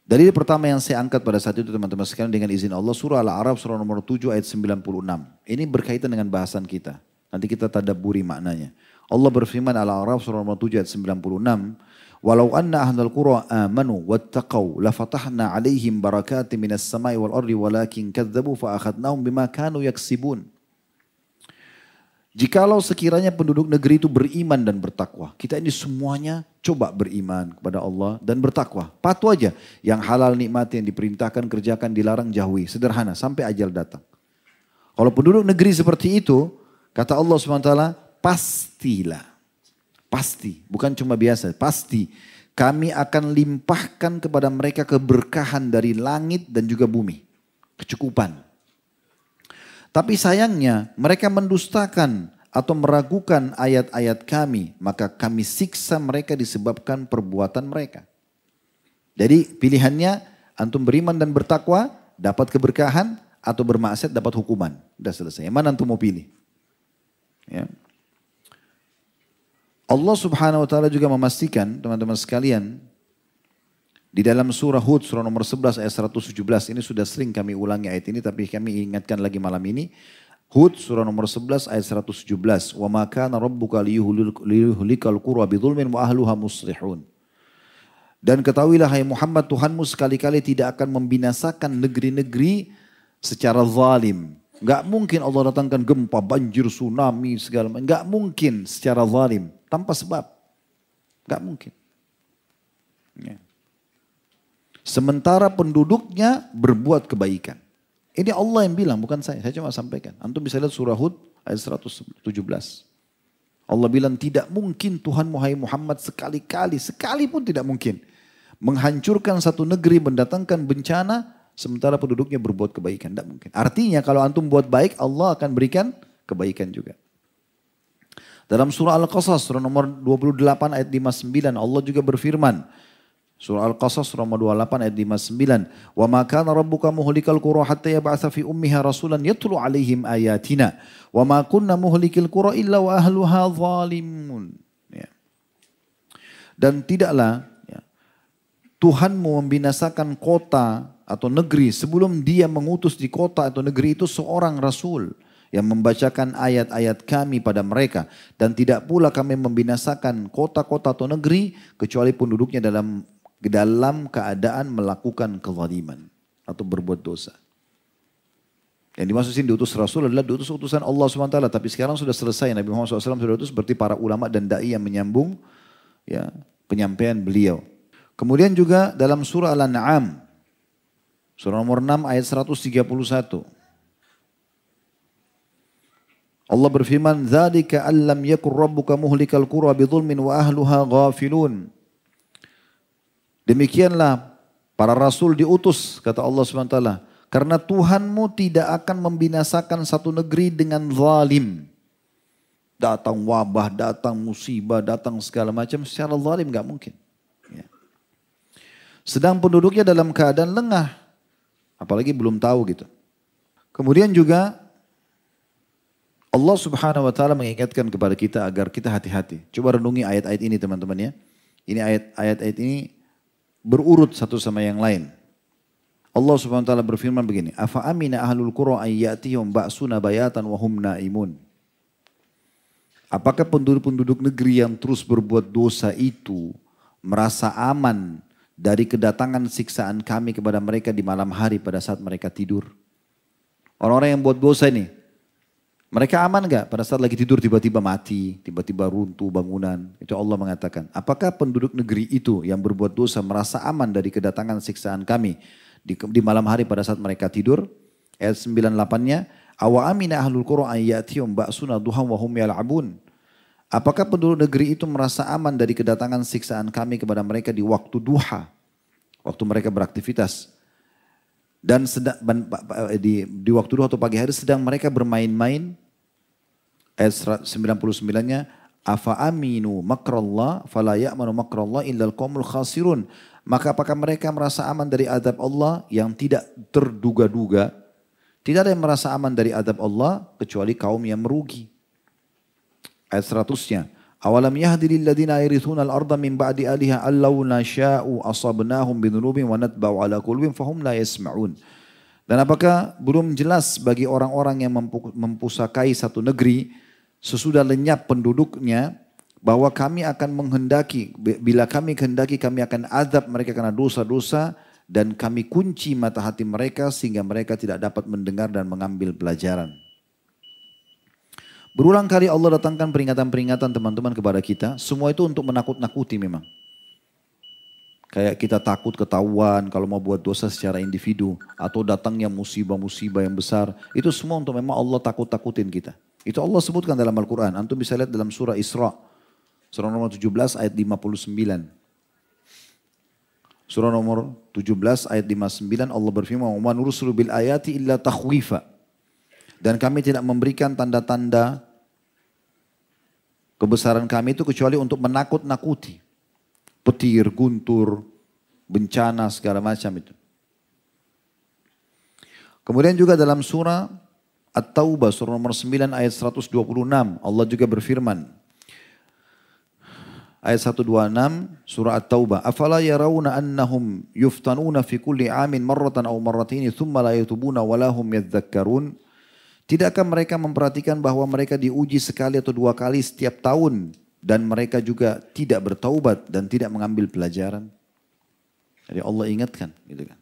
[SPEAKER 1] Dalil pertama yang saya angkat pada saat itu teman-teman sekalian dengan izin Allah surah Al-A'raf surah nomor 7 ayat 96. Ini berkaitan dengan bahasan kita. Nanti kita tadaburi maknanya. Allah berfirman Al-A'raf surah nomor 7 ayat 96. Walau anna ahlal qura amanu wattaqau lafatahna alaihim barakati minas samai wal ardi walakin kadzabu fa akhadnahum bima kanu yaksibun. Jikalau sekiranya penduduk negeri itu beriman dan bertakwa. Kita ini semuanya coba beriman kepada Allah dan bertakwa. Patuh aja. Yang halal nikmati, yang diperintahkan kerjakan, dilarang jauhi. Sederhana sampai ajal datang. Kalau penduduk negeri seperti itu, kata Allah SWT, pastilah. Pasti, bukan cuma biasa, pasti. Kami akan limpahkan kepada mereka keberkahan dari langit dan juga bumi. Kecukupan. Tapi sayangnya mereka mendustakan atau meragukan ayat-ayat kami, maka kami siksa mereka disebabkan perbuatan mereka. Jadi pilihannya antum beriman dan bertakwa, dapat keberkahan, atau bermaksiat dapat hukuman. Sudah selesai. Yang mana antum mau pilih? Ya. Allah subhanahu wa ta'ala juga memastikan teman-teman sekalian di dalam surah Hud surah nomor 11 ayat 117 ini sudah sering kami ulangi ayat ini tapi kami ingatkan lagi malam ini Hud surah nomor 11 ayat 117 wa ma kana rabbuka liyuhlikal qura bidzulmin wa ahluha muslihun dan ketahuilah hai Muhammad Tuhanmu sekali-kali tidak akan membinasakan negeri-negeri secara zalim Gak mungkin Allah datangkan gempa, banjir, tsunami, segala macam. Gak mungkin secara zalim, tanpa sebab. Gak mungkin. Ya. Sementara penduduknya berbuat kebaikan. Ini Allah yang bilang, bukan saya. Saya cuma sampaikan. Antum bisa lihat surah Hud ayat 117. Allah bilang tidak mungkin Tuhan Muhammad sekali-kali, sekalipun tidak mungkin. Menghancurkan satu negeri, mendatangkan bencana, sementara penduduknya berbuat kebaikan. Tidak mungkin. Artinya kalau antum buat baik, Allah akan berikan kebaikan juga. Dalam surah Al-Qasas, surah nomor 28 ayat 59, Allah juga berfirman. Surah Al-Qasas surah nomor 28 ayat 59. Wa ma kana rabbuka muhlikal qura hatta yab'atha fi ummiha rasulan yatlu alaihim ayatina. Wa ma kunna muhlikil qura illa wa ahluha zalimun. Ya. Dan tidaklah ya, Tuhan membinasakan kota atau negeri sebelum dia mengutus di kota atau negeri itu seorang rasul yang membacakan ayat-ayat kami pada mereka dan tidak pula kami membinasakan kota-kota atau negeri kecuali penduduknya dalam dalam keadaan melakukan kezaliman atau berbuat dosa. Yang dimaksud sini diutus Rasul adalah diutus utusan Allah SWT. Tapi sekarang sudah selesai Nabi Muhammad SAW sudah diutus seperti para ulama dan da'i yang menyambung ya, penyampaian beliau. Kemudian juga dalam surah Al-An'am Surah nomor 6 ayat 131. Allah berfirman, "Dzalika allam yakur rabbuka muhlikal qura bidzulmin wa ahluha ghafilun." Demikianlah para rasul diutus kata Allah SWT. Karena Tuhanmu tidak akan membinasakan satu negeri dengan zalim. Datang wabah, datang musibah, datang segala macam secara zalim nggak mungkin. Ya. Sedang penduduknya dalam keadaan lengah. Apalagi belum tahu gitu. Kemudian juga Allah subhanahu wa ta'ala mengingatkan kepada kita agar kita hati-hati. Coba renungi ayat-ayat ini teman-teman ya. Ini ayat-ayat ini berurut satu sama yang lain. Allah subhanahu wa ta'ala berfirman begini. Afa amina ahlul qura ayyatihum ba'suna bayatan wa hum naimun. Apakah penduduk-penduduk negeri yang terus berbuat dosa itu merasa aman dari kedatangan siksaan kami kepada mereka di malam hari pada saat mereka tidur. Orang-orang yang buat dosa ini, mereka aman gak pada saat lagi tidur tiba-tiba mati, tiba-tiba runtuh bangunan. Itu Allah mengatakan, apakah penduduk negeri itu yang berbuat dosa merasa aman dari kedatangan siksaan kami di, di malam hari pada saat mereka tidur? Ayat 98-nya, Awa amina ahlul ba'suna duham wa hum yal'abun. Apakah penduduk negeri itu merasa aman dari kedatangan siksaan kami kepada mereka di waktu duha? Waktu mereka beraktivitas. Dan sedang, di, di waktu duha atau pagi hari sedang mereka bermain-main. Ayat 99-nya. Afa aminu makrallah fala ya'manu makrallah illal qawmul khasirun. Maka apakah mereka merasa aman dari adab Allah yang tidak terduga-duga? Tidak ada yang merasa aman dari adab Allah kecuali kaum yang merugi ayat 100-nya. Awalam yahdi lil ladina yarithuna al-arda min ba'di aliha allau nasha'u asabnahum bidhunubin wa natba'u ala qulubin fahum la yasma'un. Dan apakah belum jelas bagi orang-orang yang mempusakai satu negeri sesudah lenyap penduduknya bahwa kami akan menghendaki bila kami kehendaki kami akan azab mereka karena dosa-dosa dan kami kunci mata hati mereka sehingga mereka tidak dapat mendengar dan mengambil pelajaran. Berulang kali Allah datangkan peringatan-peringatan teman-teman kepada kita. Semua itu untuk menakut-nakuti memang. Kayak kita takut ketahuan kalau mau buat dosa secara individu. Atau datangnya musibah-musibah yang besar. Itu semua untuk memang Allah takut-takutin kita. Itu Allah sebutkan dalam Al-Quran. Antum bisa lihat dalam surah Isra. Surah nomor 17 ayat 59. Surah nomor 17 ayat 59 Allah berfirman, "Wa nursilu bil ayati illa takhwifa." Dan kami tidak memberikan tanda-tanda kebesaran kami itu kecuali untuk menakut-nakuti. Petir, guntur, bencana segala macam itu. Kemudian juga dalam surah At-Taubah surah nomor 9 ayat 126 Allah juga berfirman ayat 126 surah At-Taubah afala yarawna annahum yuftanuna fi kulli amin marratan aw marrataini thumma la yatubuna wa lahum Tidakkah mereka memperhatikan bahwa mereka diuji sekali atau dua kali setiap tahun dan mereka juga tidak bertaubat dan tidak mengambil pelajaran? Jadi Allah ingatkan, gitu kan.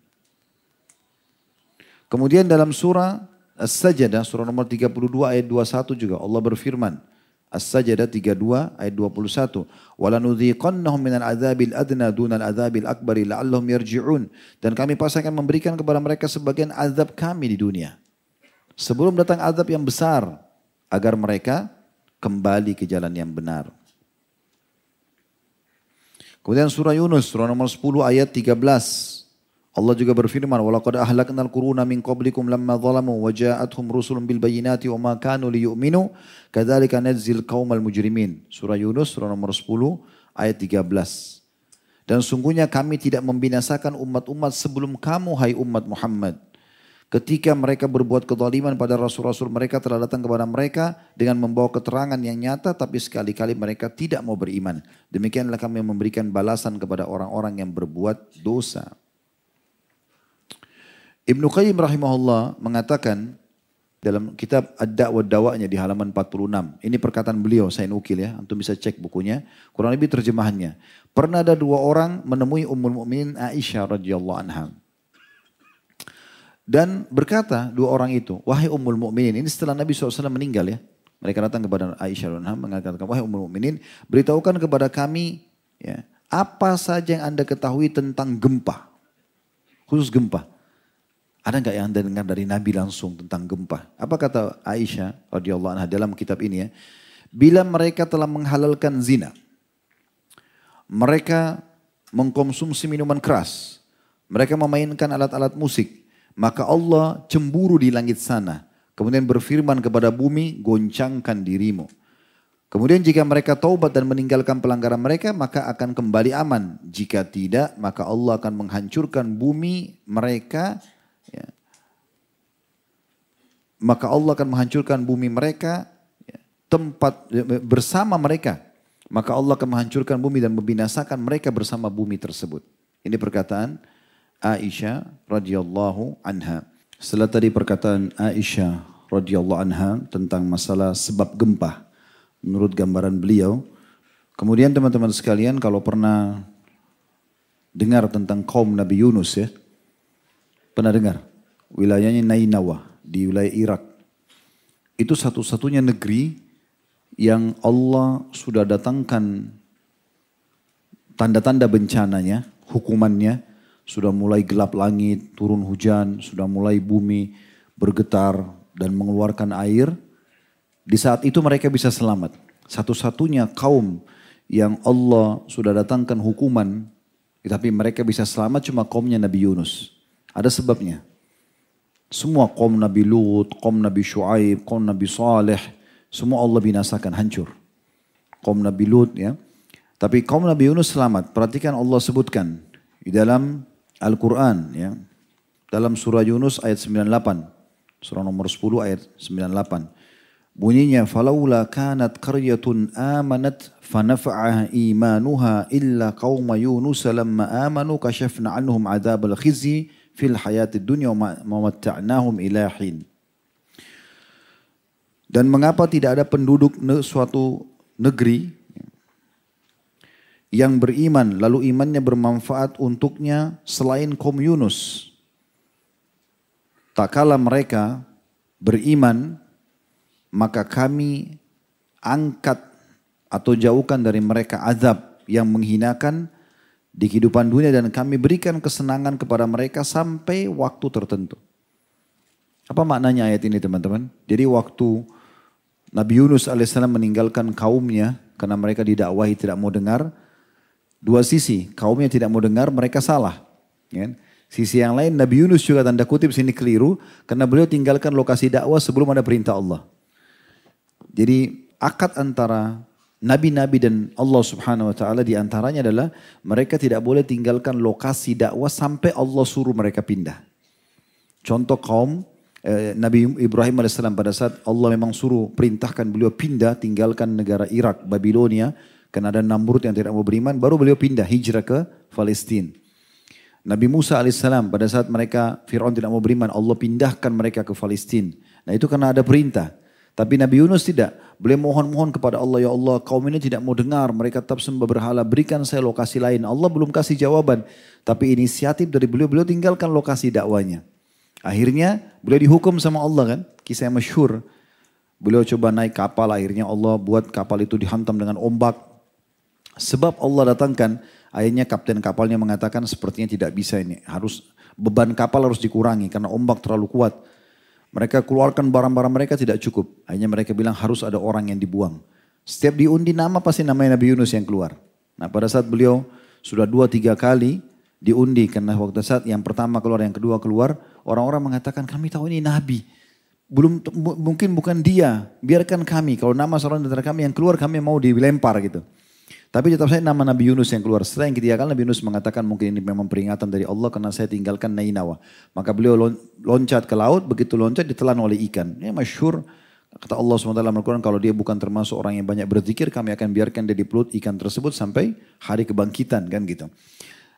[SPEAKER 1] Kemudian dalam surah As-Sajdah surah nomor 32 ayat 21 juga Allah berfirman, As-Sajdah 32 ayat 21. "Walanudhiqannahum minal adzabil adna dunal adzabil akbari la'allahum yarji'un." Dan kami pasti akan memberikan kepada mereka sebagian azab kami di dunia sebelum datang azab yang besar agar mereka kembali ke jalan yang benar. Kemudian surah Yunus surah nomor 10 ayat 13. Allah juga berfirman, "Walaqad ahlaknal quruna min qablikum lamma zalamu wa ja'atuhum rusulun bil bayyinati wa ma kanu liyu'minu kadzalika najzil qaumal mujrimin." Surah Yunus surah nomor 10 ayat 13. Dan sungguhnya kami tidak membinasakan umat-umat sebelum kamu hai umat Muhammad. Ketika mereka berbuat kezaliman pada rasul-rasul mereka telah datang kepada mereka dengan membawa keterangan yang nyata tapi sekali-kali mereka tidak mau beriman. Demikianlah kami memberikan balasan kepada orang-orang yang berbuat dosa. Ibnu Qayyim rahimahullah mengatakan dalam kitab Ad-Da'wa Dawa'nya di halaman 46. Ini perkataan beliau, saya nukil ya, antum bisa cek bukunya. Kurang lebih terjemahannya. Pernah ada dua orang menemui Ummul Mukminin Aisyah radhiyallahu anha. Dan berkata dua orang itu, wahai ummul mu'minin, ini setelah Nabi SAW meninggal ya. Mereka datang kepada Aisyah dan mengatakan, wahai ummul mu'minin, beritahukan kepada kami ya, apa saja yang anda ketahui tentang gempa. Khusus gempa. Ada nggak yang anda dengar dari Nabi langsung tentang gempa? Apa kata Aisyah radhiyallahu anha dalam kitab ini ya? Bila mereka telah menghalalkan zina, mereka mengkonsumsi minuman keras, mereka memainkan alat-alat musik, maka Allah cemburu di langit sana. Kemudian berfirman kepada bumi, goncangkan dirimu. Kemudian jika mereka taubat dan meninggalkan pelanggaran mereka, maka akan kembali aman. Jika tidak, maka Allah akan menghancurkan bumi mereka. Ya. Maka Allah akan menghancurkan bumi mereka, ya, tempat ya, bersama mereka. Maka Allah akan menghancurkan bumi dan membinasakan mereka bersama bumi tersebut. Ini perkataan Aisyah radhiyallahu anha. Setelah tadi perkataan Aisyah radhiyallahu anha tentang masalah sebab gempa menurut gambaran beliau. Kemudian teman-teman sekalian kalau pernah dengar tentang kaum Nabi Yunus ya. Pernah dengar? Wilayahnya Nainawa di wilayah Irak. Itu satu-satunya negeri yang Allah sudah datangkan tanda-tanda bencananya, hukumannya sudah mulai gelap langit, turun hujan, sudah mulai bumi bergetar dan mengeluarkan air. Di saat itu mereka bisa selamat. Satu-satunya kaum yang Allah sudah datangkan hukuman, tapi mereka bisa selamat cuma kaumnya Nabi Yunus. Ada sebabnya. Semua kaum Nabi Lut, kaum Nabi Shu'aib, kaum Nabi Saleh, semua Allah binasakan, hancur. Kaum Nabi Lut ya. Tapi kaum Nabi Yunus selamat. Perhatikan Allah sebutkan di dalam Al-Quran ya. Dalam surah Yunus ayat 98. Surah nomor 10 ayat 98. Bunyinya falaula kanat qaryatun amanat fanafa'aha imanuha illa qauma Yunus lamma amanu kashafna anhum adzabal khizyi fil hayatid dunya wa matta'nahum ila. Dan mengapa tidak ada penduduk suatu negeri yang beriman lalu imannya bermanfaat untuknya selain kaum Yunus. Tak kala mereka beriman maka kami angkat atau jauhkan dari mereka azab yang menghinakan di kehidupan dunia dan kami berikan kesenangan kepada mereka sampai waktu tertentu. Apa maknanya ayat ini teman-teman? Jadi waktu Nabi Yunus alaihissalam meninggalkan kaumnya karena mereka didakwahi tidak mau dengar, Dua sisi, kaumnya tidak mau dengar, mereka salah. Ya. Kan? Sisi yang lain, Nabi Yunus juga tanda kutip sini keliru, karena beliau tinggalkan lokasi dakwah sebelum ada perintah Allah. Jadi akad antara Nabi-nabi dan Allah subhanahu wa ta'ala di antaranya adalah mereka tidak boleh tinggalkan lokasi dakwah sampai Allah suruh mereka pindah. Contoh kaum eh, Nabi Ibrahim AS pada saat Allah memang suruh perintahkan beliau pindah tinggalkan negara Irak, Babilonia. Karena ada Namrud yang tidak mau beriman, baru beliau pindah hijrah ke Palestina. Nabi Musa alaihissalam pada saat mereka Fir'aun tidak mau beriman, Allah pindahkan mereka ke Palestina. Nah itu karena ada perintah. Tapi Nabi Yunus tidak. Beliau mohon-mohon kepada Allah, ya Allah kaum ini tidak mau dengar, mereka tetap sembah berhala, berikan saya lokasi lain. Allah belum kasih jawaban. Tapi inisiatif dari beliau, beliau tinggalkan lokasi dakwanya. Akhirnya beliau dihukum sama Allah kan, kisah yang masyhur. Beliau coba naik kapal, akhirnya Allah buat kapal itu dihantam dengan ombak. Sebab Allah datangkan, akhirnya kapten kapalnya mengatakan sepertinya tidak bisa ini. Harus beban kapal harus dikurangi karena ombak terlalu kuat. Mereka keluarkan barang-barang mereka tidak cukup. Hanya mereka bilang harus ada orang yang dibuang. Setiap diundi nama pasti namanya Nabi Yunus yang keluar. Nah pada saat beliau sudah dua tiga kali diundi karena waktu saat yang pertama keluar yang kedua keluar orang-orang mengatakan kami tahu ini Nabi. Belum mungkin bukan dia, biarkan kami. Kalau nama seorang dari kami yang keluar kami mau dilempar gitu. Tapi tetap saya nama Nabi Yunus yang keluar. Setelah yang ketiga kali Nabi Yunus mengatakan mungkin ini memang peringatan dari Allah karena saya tinggalkan Nainawa. Maka beliau loncat ke laut, begitu loncat ditelan oleh ikan. Ini masyhur kata Allah SWT Al-Quran kalau dia bukan termasuk orang yang banyak berzikir kami akan biarkan dia di perut ikan tersebut sampai hari kebangkitan kan gitu.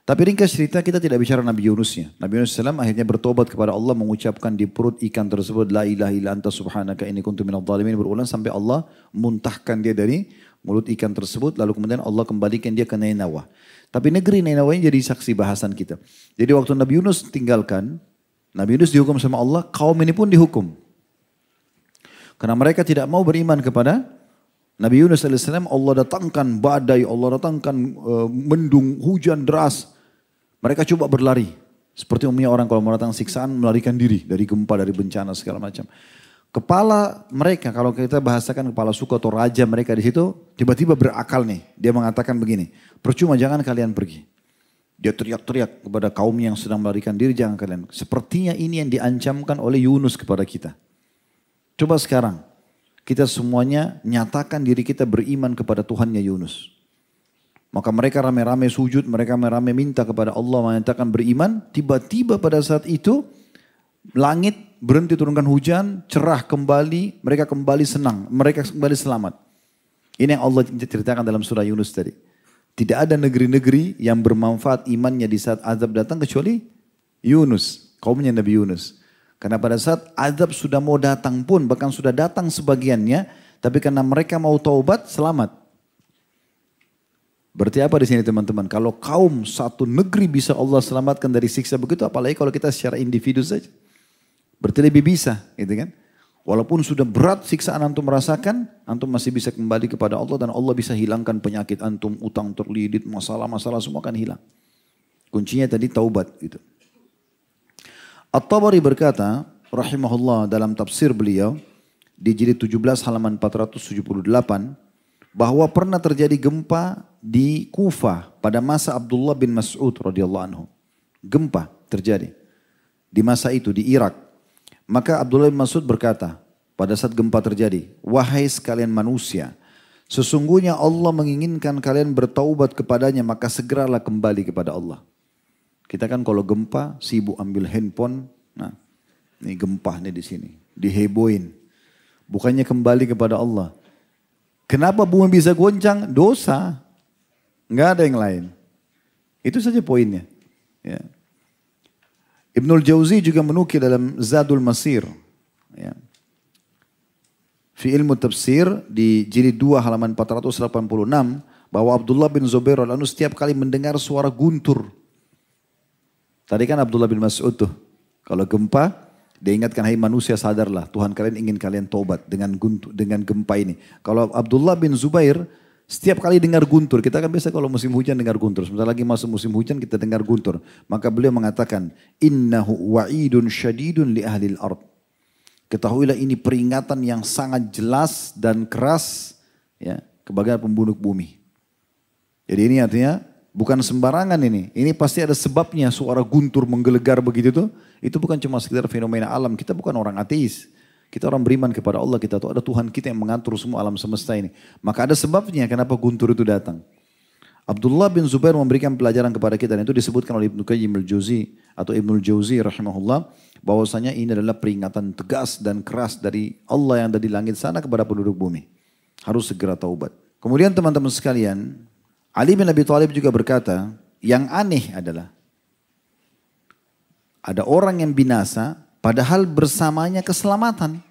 [SPEAKER 1] Tapi ringkas cerita kita tidak bicara Nabi Yunusnya. Nabi Yunus SAW akhirnya bertobat kepada Allah mengucapkan di perut ikan tersebut La ilaha illa anta subhanaka ini kuntu minal zalimin berulang sampai Allah muntahkan dia dari mulut ikan tersebut lalu kemudian Allah kembalikan dia ke Nainawa. Tapi negeri Nainawa ini jadi saksi bahasan kita. Jadi waktu Nabi Yunus tinggalkan, Nabi Yunus dihukum sama Allah, kaum ini pun dihukum. Karena mereka tidak mau beriman kepada Nabi Yunus AS, Allah datangkan badai, Allah datangkan uh, mendung, hujan deras. Mereka coba berlari. Seperti umumnya orang kalau mau datang siksaan melarikan diri dari gempa, dari bencana segala macam. Kepala mereka, kalau kita bahasakan kepala suku atau raja mereka di situ, tiba-tiba berakal nih. Dia mengatakan begini, percuma jangan kalian pergi. Dia teriak-teriak kepada kaum yang sedang melarikan diri, jangan kalian. Sepertinya ini yang diancamkan oleh Yunus kepada kita. Coba sekarang, kita semuanya nyatakan diri kita beriman kepada Tuhannya Yunus. Maka mereka rame-rame sujud, mereka rame-rame minta kepada Allah menyatakan beriman. Tiba-tiba pada saat itu, langit berhenti turunkan hujan, cerah kembali, mereka kembali senang, mereka kembali selamat. Ini yang Allah ceritakan dalam surah Yunus tadi. Tidak ada negeri-negeri yang bermanfaat imannya di saat azab datang kecuali Yunus, kaumnya Nabi Yunus. Karena pada saat azab sudah mau datang pun, bahkan sudah datang sebagiannya, tapi karena mereka mau taubat, selamat. Berarti apa di sini teman-teman? Kalau kaum satu negeri bisa Allah selamatkan dari siksa begitu, apalagi kalau kita secara individu saja. Berarti lebih bisa, gitu kan? Walaupun sudah berat siksaan antum merasakan, antum masih bisa kembali kepada Allah dan Allah bisa hilangkan penyakit antum, utang terlidit, masalah-masalah semua akan hilang. Kuncinya tadi taubat gitu. At-Tabari berkata, rahimahullah dalam tafsir beliau di jilid 17 halaman 478 bahwa pernah terjadi gempa di Kufah pada masa Abdullah bin Mas'ud radhiyallahu anhu. Gempa terjadi di masa itu di Irak. Maka Abdullah bin Mas'ud berkata, pada saat gempa terjadi, wahai sekalian manusia, sesungguhnya Allah menginginkan kalian bertaubat kepadanya, maka segeralah kembali kepada Allah. Kita kan kalau gempa, sibuk ambil handphone, nah ini gempa nih di sini, diheboin. Bukannya kembali kepada Allah. Kenapa bumi bisa goncang? Dosa. Enggak ada yang lain. Itu saja poinnya. Ya. Ibnul Jauzi juga menukil dalam Zadul Masir. Ya. Fi ilmu tafsir di jilid 2 halaman 486 bahwa Abdullah bin Zubair al setiap kali mendengar suara guntur. Tadi kan Abdullah bin Mas'ud tuh. Kalau gempa, dia ingatkan hai manusia sadarlah Tuhan kalian ingin kalian tobat dengan guntur, dengan gempa ini. Kalau Abdullah bin Zubair setiap kali dengar guntur, kita kan biasa kalau musim hujan dengar guntur. Sebentar lagi masuk musim hujan kita dengar guntur. Maka beliau mengatakan, Innahu wa'idun syadidun li ahlil ard. Ketahuilah ini peringatan yang sangat jelas dan keras ya kepada pembunuh bumi. Jadi ini artinya bukan sembarangan ini. Ini pasti ada sebabnya suara guntur menggelegar begitu tuh. Itu bukan cuma sekedar fenomena alam. Kita bukan orang ateis. Kita orang beriman kepada Allah, kita tahu ada Tuhan kita yang mengatur semua alam semesta ini. Maka ada sebabnya kenapa guntur itu datang. Abdullah bin Zubair memberikan pelajaran kepada kita dan itu disebutkan oleh Ibnu Qayyim al-Jauzi atau Ibnu Jauzi rahimahullah bahwasanya ini adalah peringatan tegas dan keras dari Allah yang ada di langit sana kepada penduduk bumi. Harus segera taubat. Kemudian teman-teman sekalian, Ali bin Abi Thalib juga berkata, yang aneh adalah ada orang yang binasa padahal bersamanya keselamatan.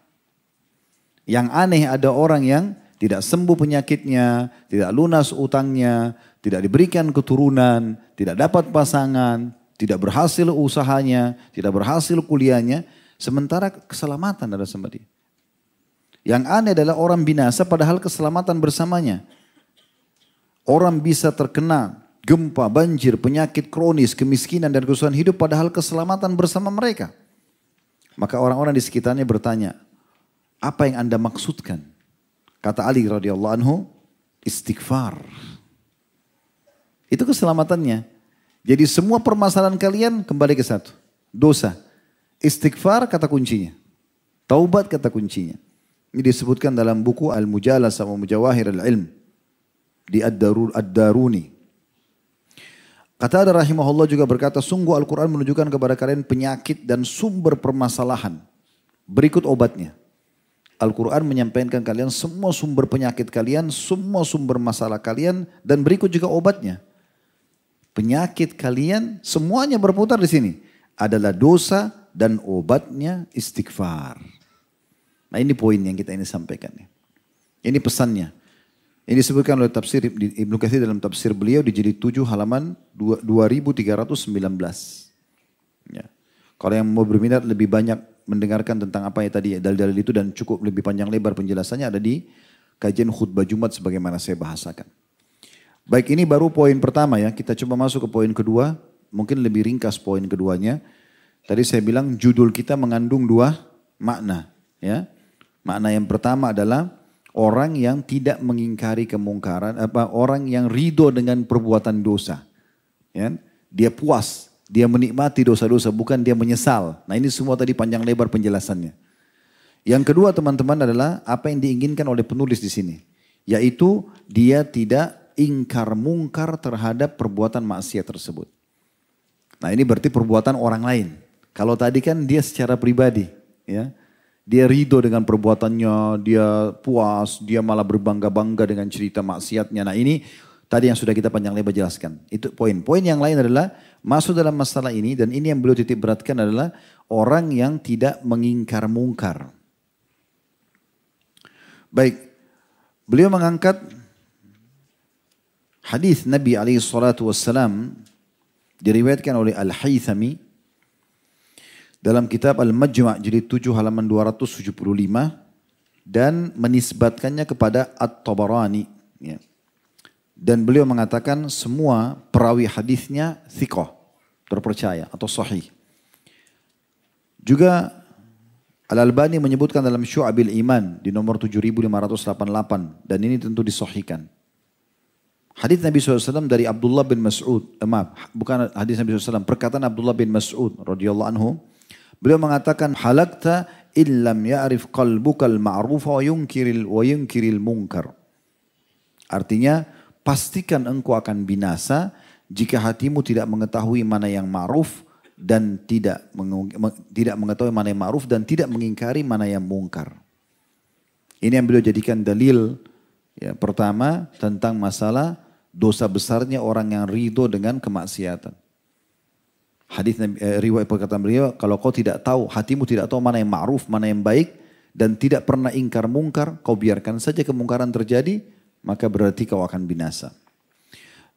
[SPEAKER 1] Yang aneh ada orang yang tidak sembuh penyakitnya, tidak lunas utangnya, tidak diberikan keturunan, tidak dapat pasangan, tidak berhasil usahanya, tidak berhasil kuliahnya, sementara keselamatan ada sama dia. Yang aneh adalah orang binasa padahal keselamatan bersamanya. Orang bisa terkena gempa, banjir, penyakit kronis, kemiskinan dan kesusahan hidup padahal keselamatan bersama mereka. Maka orang-orang di sekitarnya bertanya, apa yang anda maksudkan? Kata Ali radhiyallahu anhu, istighfar. Itu keselamatannya. Jadi semua permasalahan kalian kembali ke satu. Dosa. Istighfar kata kuncinya. Taubat kata kuncinya. Ini disebutkan dalam buku Al-Mujalah sama Mujawahir Al-Ilm. Di Ad-Daruni. Kata ada rahimahullah juga berkata, sungguh Al-Quran menunjukkan kepada kalian penyakit dan sumber permasalahan. Berikut obatnya. Al-Quran menyampaikan kalian semua sumber penyakit kalian, semua sumber masalah kalian, dan berikut juga obatnya. Penyakit kalian semuanya berputar di sini. Adalah dosa dan obatnya istighfar. Nah ini poin yang kita ini sampaikan. Ini pesannya. Ini disebutkan oleh tafsir Ibnu Katsir dalam tafsir beliau di jilid 7 halaman 2319. Ya. Kalau yang mau berminat lebih banyak mendengarkan tentang apa yang tadi dalil-dalil itu dan cukup lebih panjang lebar penjelasannya ada di kajian khutbah Jumat sebagaimana saya bahasakan. Baik ini baru poin pertama ya, kita coba masuk ke poin kedua, mungkin lebih ringkas poin keduanya. Tadi saya bilang judul kita mengandung dua makna ya. Makna yang pertama adalah orang yang tidak mengingkari kemungkaran, apa orang yang ridho dengan perbuatan dosa. Ya, dia puas, dia menikmati dosa-dosa, bukan dia menyesal. Nah ini semua tadi panjang lebar penjelasannya. Yang kedua teman-teman adalah apa yang diinginkan oleh penulis di sini. Yaitu dia tidak ingkar mungkar terhadap perbuatan maksiat tersebut. Nah ini berarti perbuatan orang lain. Kalau tadi kan dia secara pribadi. ya dia ridho dengan perbuatannya, dia puas, dia malah berbangga-bangga dengan cerita maksiatnya. Nah ini tadi yang sudah kita panjang lebar jelaskan. Itu poin. Poin yang lain adalah masuk dalam masalah ini dan ini yang beliau titik beratkan adalah orang yang tidak mengingkar mungkar. Baik, beliau mengangkat hadis Nabi alaihi salatu diriwayatkan oleh Al-Haythami dalam kitab Al-Majma' jilid 7 halaman 275 dan menisbatkannya kepada At-Tabarani. Ya. Dan beliau mengatakan semua perawi hadisnya thiqah, terpercaya atau sahih. Juga Al-Albani menyebutkan dalam Syu'abil Iman di nomor 7588 dan ini tentu disahihkan. Hadis Nabi SAW dari Abdullah bin Mas'ud, eh, maaf, bukan hadis Nabi SAW, perkataan Abdullah bin Mas'ud radhiyallahu anhu, Beliau mengatakan halakta illam ya'rif qalbukal ma'rufa wa yunkiril wa yunkiril munkar. Artinya pastikan engkau akan binasa jika hatimu tidak mengetahui mana yang ma'ruf dan tidak tidak mengetahui mana yang ma'ruf dan tidak mengingkari mana yang mungkar. Ini yang beliau jadikan dalil ya, pertama tentang masalah dosa besarnya orang yang ridho dengan kemaksiatan. Hadis eh, riwayat perkataan beliau, kalau kau tidak tahu, hatimu tidak tahu mana yang ma'ruf, mana yang baik, dan tidak pernah ingkar mungkar, kau biarkan saja kemungkaran terjadi, maka berarti kau akan binasa.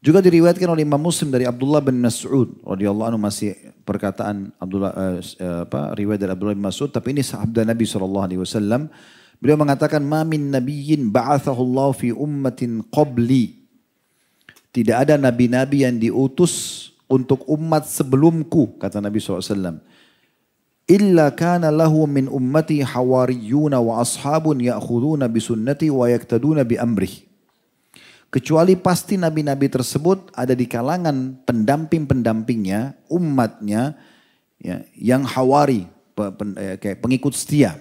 [SPEAKER 1] Juga diriwayatkan oleh Imam Muslim dari Abdullah bin Mas'ud radhiyallahu anhu masih perkataan Abdullah uh, apa riwayat dari Abdullah bin Mas'ud tapi ini sahabat Nabi sallallahu alaihi wasallam beliau mengatakan ma min nabiyyin ba'athahu fi ummatin qabli tidak ada nabi-nabi yang diutus untuk umat sebelumku kata Nabi SAW. Illa kana lahu min ummati hawariyuna wa ashabun ya'khuduna bisunnati wa yaktaduna bi amrih. Kecuali pasti nabi-nabi tersebut ada di kalangan pendamping-pendampingnya, umatnya ya, yang hawari, eh, kayak pengikut setia.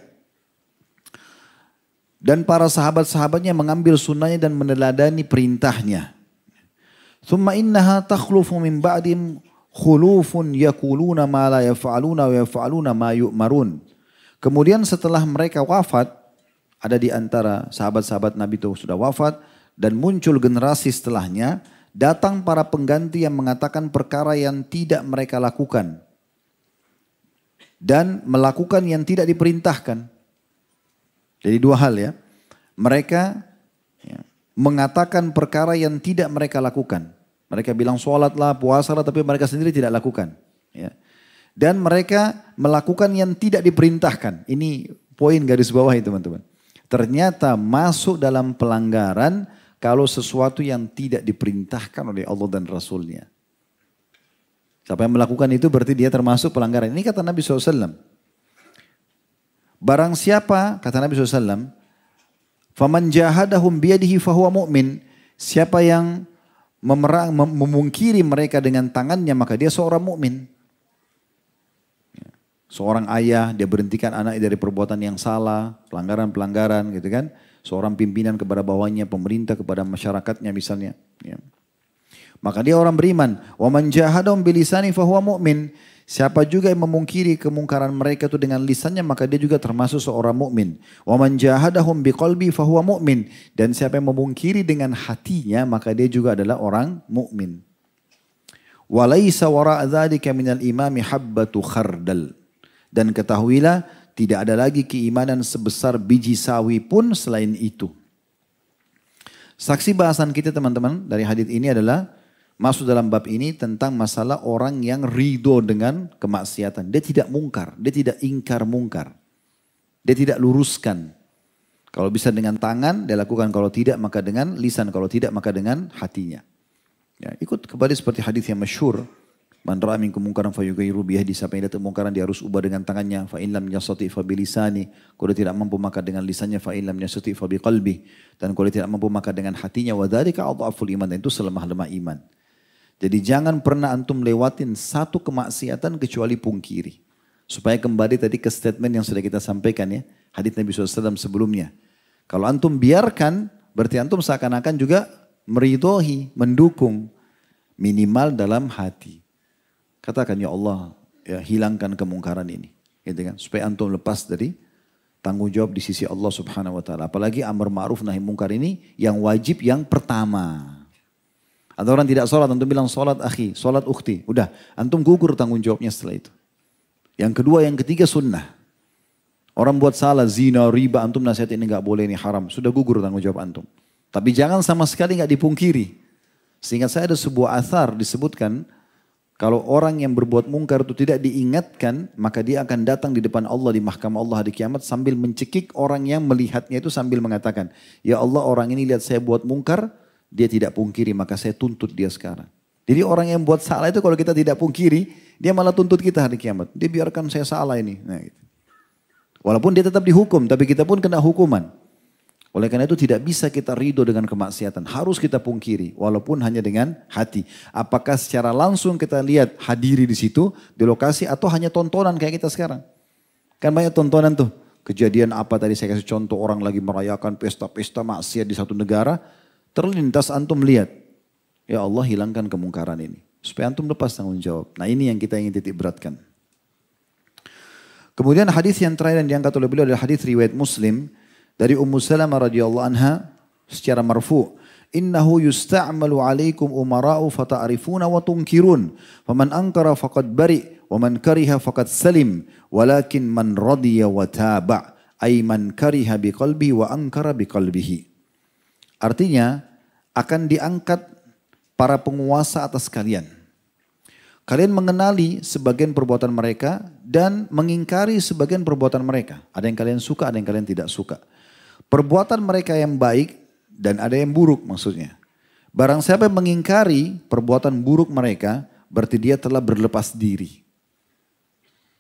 [SPEAKER 1] Dan para sahabat-sahabatnya mengambil sunnahnya dan meneladani perintahnya. Thumma innaha takhlufu min ba'dim khulufun yakuluna ma la yaf'aluna wa yaf'aluna ma. Kemudian setelah mereka wafat, ada di antara sahabat-sahabat Nabi itu sudah wafat dan muncul generasi setelahnya, datang para pengganti yang mengatakan perkara yang tidak mereka lakukan dan melakukan yang tidak diperintahkan. Jadi dua hal ya. Mereka mengatakan perkara yang tidak mereka lakukan. Mereka bilang sholatlah, puasalah, tapi mereka sendiri tidak lakukan. Ya. Dan mereka melakukan yang tidak diperintahkan. Ini poin garis bawah itu teman-teman. Ternyata masuk dalam pelanggaran kalau sesuatu yang tidak diperintahkan oleh Allah dan Rasulnya. Siapa yang melakukan itu berarti dia termasuk pelanggaran. Ini kata Nabi SAW. Barang siapa, kata Nabi SAW, Faman jahadahum biyadihi fahuwa mu'min. Siapa yang memerang, memungkiri mereka dengan tangannya maka dia seorang mukmin. Seorang ayah, dia berhentikan anak dari perbuatan yang salah, pelanggaran-pelanggaran gitu kan. Seorang pimpinan kepada bawahnya, pemerintah kepada masyarakatnya misalnya. Ya. Maka dia orang beriman. Wa man jahadahum bilisani fahuwa mu'min. Siapa juga yang memungkiri kemungkaran mereka itu dengan lisannya maka dia juga termasuk seorang mukmin. Wa man jahadahum biqalbi fahuwa mu'min. Dan siapa yang memungkiri dengan hatinya maka dia juga adalah orang mukmin. Walaysa wara' dzalika minal imami habbatu khardal. Dan ketahuilah tidak ada lagi keimanan sebesar biji sawi pun selain itu. Saksi bahasan kita teman-teman dari hadis ini adalah masuk dalam bab ini tentang masalah orang yang ridho dengan kemaksiatan. Dia tidak mungkar, dia tidak ingkar mungkar. Dia tidak luruskan. Kalau bisa dengan tangan, dia lakukan. Kalau tidak, maka dengan lisan. Kalau tidak, maka dengan hatinya. Ya, ikut kembali seperti hadis yang masyur Man ra'a minkum munkaran fayughayyiru biyadihi siapa yang datang mungkaran dia harus ubah dengan tangannya fa in lam yastati fa bilisani kalau tidak mampu maka dengan lisannya fa in lam yastati fa dan kalau tidak mampu maka dengan hatinya wa dzalika adhaful iman dan itu selemah-lemah iman. Jadi jangan pernah antum lewatin satu kemaksiatan kecuali pungkiri. Supaya kembali tadi ke statement yang sudah kita sampaikan ya. Hadis Nabi SAW sebelumnya. Kalau antum biarkan, berarti antum seakan-akan juga meridohi, mendukung. Minimal dalam hati. Katakan ya Allah, ya hilangkan kemungkaran ini. Gitu kan? Supaya antum lepas dari tanggung jawab di sisi Allah Subhanahu wa taala. Apalagi amar ma'ruf nahi mungkar ini yang wajib yang pertama. Ada orang tidak sholat, antum bilang sholat akhi, sholat ukhti. Udah, antum gugur tanggung jawabnya setelah itu. Yang kedua, yang ketiga sunnah. Orang buat salah, zina, riba, antum nasihat ini nggak boleh, ini haram. Sudah gugur tanggung jawab antum. Tapi jangan sama sekali nggak dipungkiri. Sehingga saya ada sebuah athar disebutkan, kalau orang yang berbuat mungkar itu tidak diingatkan, maka dia akan datang di depan Allah di mahkamah Allah di kiamat sambil mencekik orang yang melihatnya itu sambil mengatakan, Ya Allah orang ini lihat saya buat mungkar, dia tidak pungkiri maka saya tuntut dia sekarang. Jadi orang yang buat salah itu kalau kita tidak pungkiri, dia malah tuntut kita hari kiamat. Dia biarkan saya salah ini. Nah, gitu. Walaupun dia tetap dihukum, tapi kita pun kena hukuman. Oleh karena itu tidak bisa kita ridho dengan kemaksiatan. Harus kita pungkiri walaupun hanya dengan hati. Apakah secara langsung kita lihat hadiri di situ di lokasi atau hanya tontonan kayak kita sekarang. Kan banyak tontonan tuh. Kejadian apa tadi saya kasih contoh orang lagi merayakan pesta-pesta maksiat di satu negara. Terlintas antum lihat. Ya Allah hilangkan kemungkaran ini. Supaya antum lepas tanggung jawab. Nah ini yang kita ingin titik beratkan. Kemudian hadis yang terakhir yang diangkat oleh beliau adalah hadis riwayat Muslim dari Ummu Salamah radhiyallahu anha secara marfu innahu yusta'malu alaikum umara'u fata'rifuna wa tunkirun faman ankara faqad bari wa man kariha faqad salim walakin man radiya wa taba ay man kariha biqalbi wa ankara biqalbihi artinya akan diangkat para penguasa atas kalian kalian mengenali sebagian perbuatan mereka dan mengingkari sebagian perbuatan mereka ada yang kalian suka ada yang kalian tidak suka Perbuatan mereka yang baik dan ada yang buruk maksudnya. Barang siapa yang mengingkari perbuatan buruk mereka, berarti dia telah berlepas diri.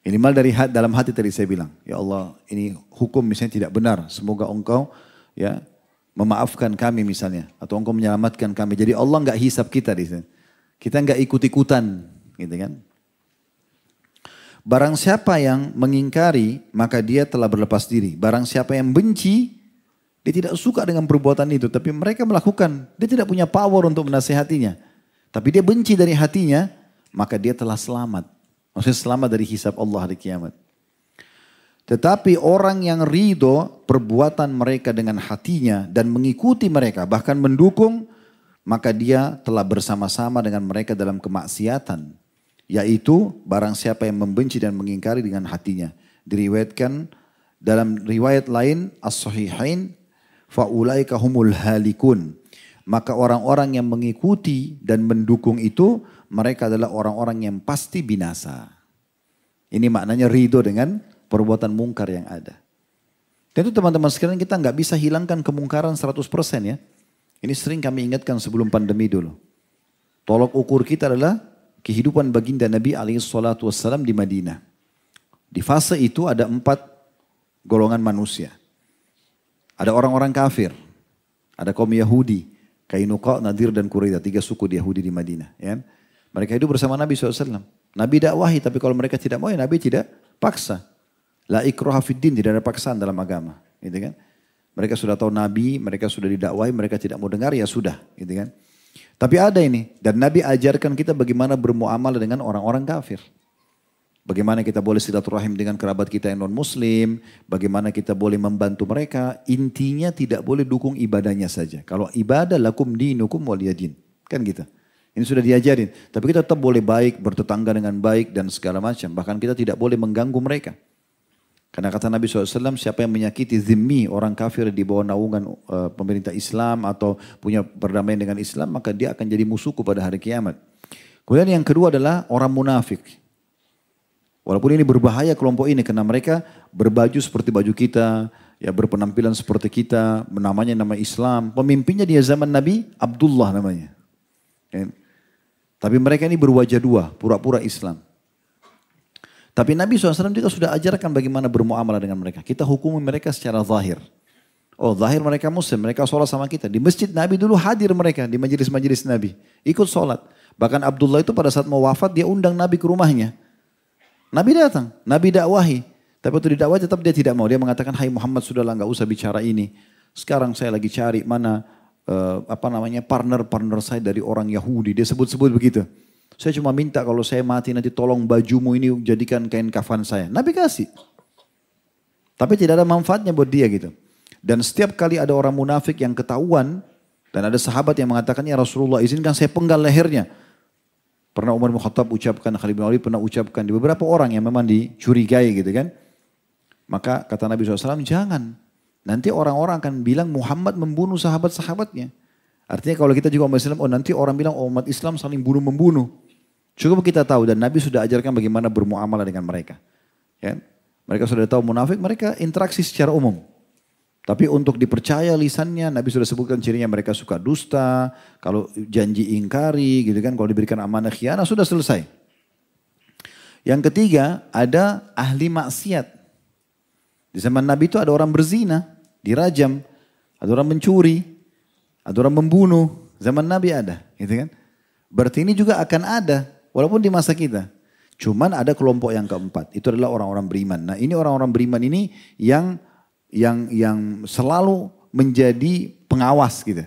[SPEAKER 1] Minimal dari dalam hati tadi saya bilang, ya Allah ini hukum misalnya tidak benar. Semoga engkau ya memaafkan kami misalnya. Atau engkau menyelamatkan kami. Jadi Allah nggak hisap kita di sini. Kita nggak ikut-ikutan gitu kan. Barang siapa yang mengingkari maka dia telah berlepas diri. Barang siapa yang benci Dia tidak suka dengan perbuatan itu, tapi mereka melakukan. Dia tidak punya power untuk menasehatinya. Tapi dia benci dari hatinya, maka dia telah selamat. Maksudnya selamat dari hisab Allah hari kiamat. Tetapi orang yang ridho perbuatan mereka dengan hatinya dan mengikuti mereka, bahkan mendukung, maka dia telah bersama-sama dengan mereka dalam kemaksiatan. Yaitu barang siapa yang membenci dan mengingkari dengan hatinya. Diriwayatkan dalam riwayat lain, as-sahihain, fa'ulaika humul halikun. Maka orang-orang yang mengikuti dan mendukung itu, mereka adalah orang-orang yang pasti binasa. Ini maknanya ridho dengan perbuatan mungkar yang ada. Tentu teman-teman sekalian kita nggak bisa hilangkan kemungkaran 100% ya. Ini sering kami ingatkan sebelum pandemi dulu. Tolok ukur kita adalah kehidupan baginda Nabi SAW di Madinah. Di fase itu ada empat golongan manusia. Ada orang-orang kafir, ada kaum Yahudi, Kainuqa, Nadir dan Quraidah, tiga suku di Yahudi di Madinah. Ya. Mereka hidup bersama Nabi SAW. Nabi dakwahi, tapi kalau mereka tidak mau ya Nabi tidak paksa. La ikroha fiddin, tidak ada paksaan dalam agama. Gitu kan? Mereka sudah tahu Nabi, mereka sudah didakwahi, mereka tidak mau dengar, ya sudah. Gitu kan? Tapi ada ini, dan Nabi ajarkan kita bagaimana bermuamalah dengan orang-orang kafir. Bagaimana kita boleh silaturahim dengan kerabat kita yang non muslim, bagaimana kita boleh membantu mereka. Intinya tidak boleh dukung ibadahnya saja. Kalau ibadah lakum dinukum waliyadin. Kan gitu. Ini sudah diajarin. Tapi kita tetap boleh baik, bertetangga dengan baik dan segala macam. Bahkan kita tidak boleh mengganggu mereka. Karena kata Nabi SAW, siapa yang menyakiti zimmi, orang kafir di bawah naungan uh, pemerintah Islam atau punya perdamaian dengan Islam, maka dia akan jadi musuhku pada hari kiamat. Kemudian yang kedua adalah orang munafik. Walaupun ini berbahaya kelompok ini karena mereka berbaju seperti baju kita, ya berpenampilan seperti kita, namanya nama Islam. Pemimpinnya di zaman Nabi Abdullah namanya. Ya. Tapi mereka ini berwajah dua, pura-pura Islam. Tapi Nabi SAW juga sudah ajarkan bagaimana bermuamalah dengan mereka. Kita hukumi mereka secara zahir. Oh zahir mereka muslim, mereka sholat sama kita. Di masjid Nabi dulu hadir mereka di majelis-majelis Nabi. Ikut sholat. Bahkan Abdullah itu pada saat mau wafat dia undang Nabi ke rumahnya. Nabi datang, Nabi dakwahi. Tapi waktu didakwahi tetap dia tidak mau. Dia mengatakan, hai Muhammad sudahlah nggak usah bicara ini. Sekarang saya lagi cari mana uh, apa namanya partner-partner saya dari orang Yahudi. Dia sebut-sebut begitu. Saya cuma minta kalau saya mati nanti tolong bajumu ini jadikan kain kafan saya. Nabi kasih. Tapi tidak ada manfaatnya buat dia gitu. Dan setiap kali ada orang munafik yang ketahuan dan ada sahabat yang mengatakan ya Rasulullah izinkan saya penggal lehernya. Pernah Umar bin ucapkan, Khalid bin Walid pernah ucapkan di beberapa orang yang memang dicurigai gitu kan. Maka kata Nabi SAW, jangan. Nanti orang-orang akan bilang Muhammad membunuh sahabat-sahabatnya. Artinya kalau kita juga umat Islam, oh nanti orang bilang oh, umat Islam saling bunuh-membunuh. Cukup kita tahu dan Nabi sudah ajarkan bagaimana bermuamalah dengan mereka. Ya. Mereka sudah tahu munafik, mereka interaksi secara umum. Tapi untuk dipercaya lisannya, Nabi sudah sebutkan cirinya mereka suka dusta, kalau janji ingkari gitu kan, kalau diberikan amanah khianat sudah selesai. Yang ketiga ada ahli maksiat. Di zaman Nabi itu ada orang berzina, dirajam, ada orang mencuri, ada orang membunuh. Zaman Nabi ada, gitu kan? Berarti ini juga akan ada, walaupun di masa kita. Cuman ada kelompok yang keempat, itu adalah orang-orang beriman. Nah ini orang-orang beriman ini yang yang yang selalu menjadi pengawas gitu.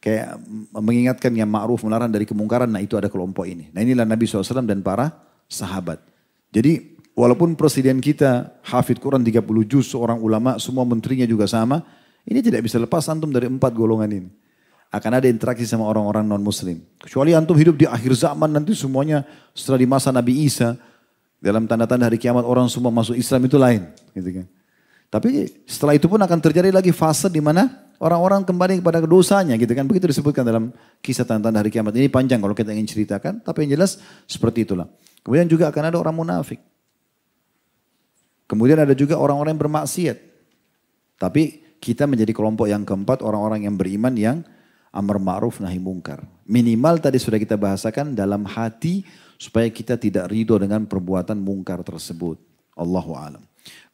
[SPEAKER 1] Kayak mengingatkan yang ma'ruf melarang dari kemungkaran, nah itu ada kelompok ini. Nah inilah Nabi SAW dan para sahabat. Jadi Walaupun presiden kita hafid Quran 30 juz, seorang ulama, semua menterinya juga sama. Ini tidak bisa lepas antum dari empat golongan ini. Akan ada interaksi sama orang-orang non muslim. Kecuali antum hidup di akhir zaman nanti semuanya setelah di masa Nabi Isa. Dalam tanda-tanda hari kiamat orang semua masuk Islam itu lain. Gitu kan. Tapi setelah itu pun akan terjadi lagi fase di mana orang-orang kembali kepada dosanya gitu kan. Begitu disebutkan dalam kisah tanda-tanda hari kiamat. Ini panjang kalau kita ingin ceritakan. Tapi yang jelas seperti itulah. Kemudian juga akan ada orang munafik. Kemudian ada juga orang-orang yang bermaksiat. Tapi kita menjadi kelompok yang keempat orang-orang yang beriman yang amar ma'ruf nahi mungkar. Minimal tadi sudah kita bahasakan dalam hati supaya kita tidak ridho dengan perbuatan mungkar tersebut. Allahu alam.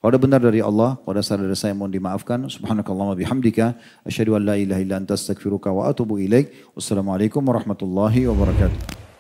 [SPEAKER 1] Kalau benar dari Allah, kalau ada salah dari saya mohon dimaafkan. Subhanakallah wa bihamdika. Asyadu an la ilaha illa anta astaghfiruka wa atubu ilaik. Wassalamualaikum warahmatullahi wabarakatuh.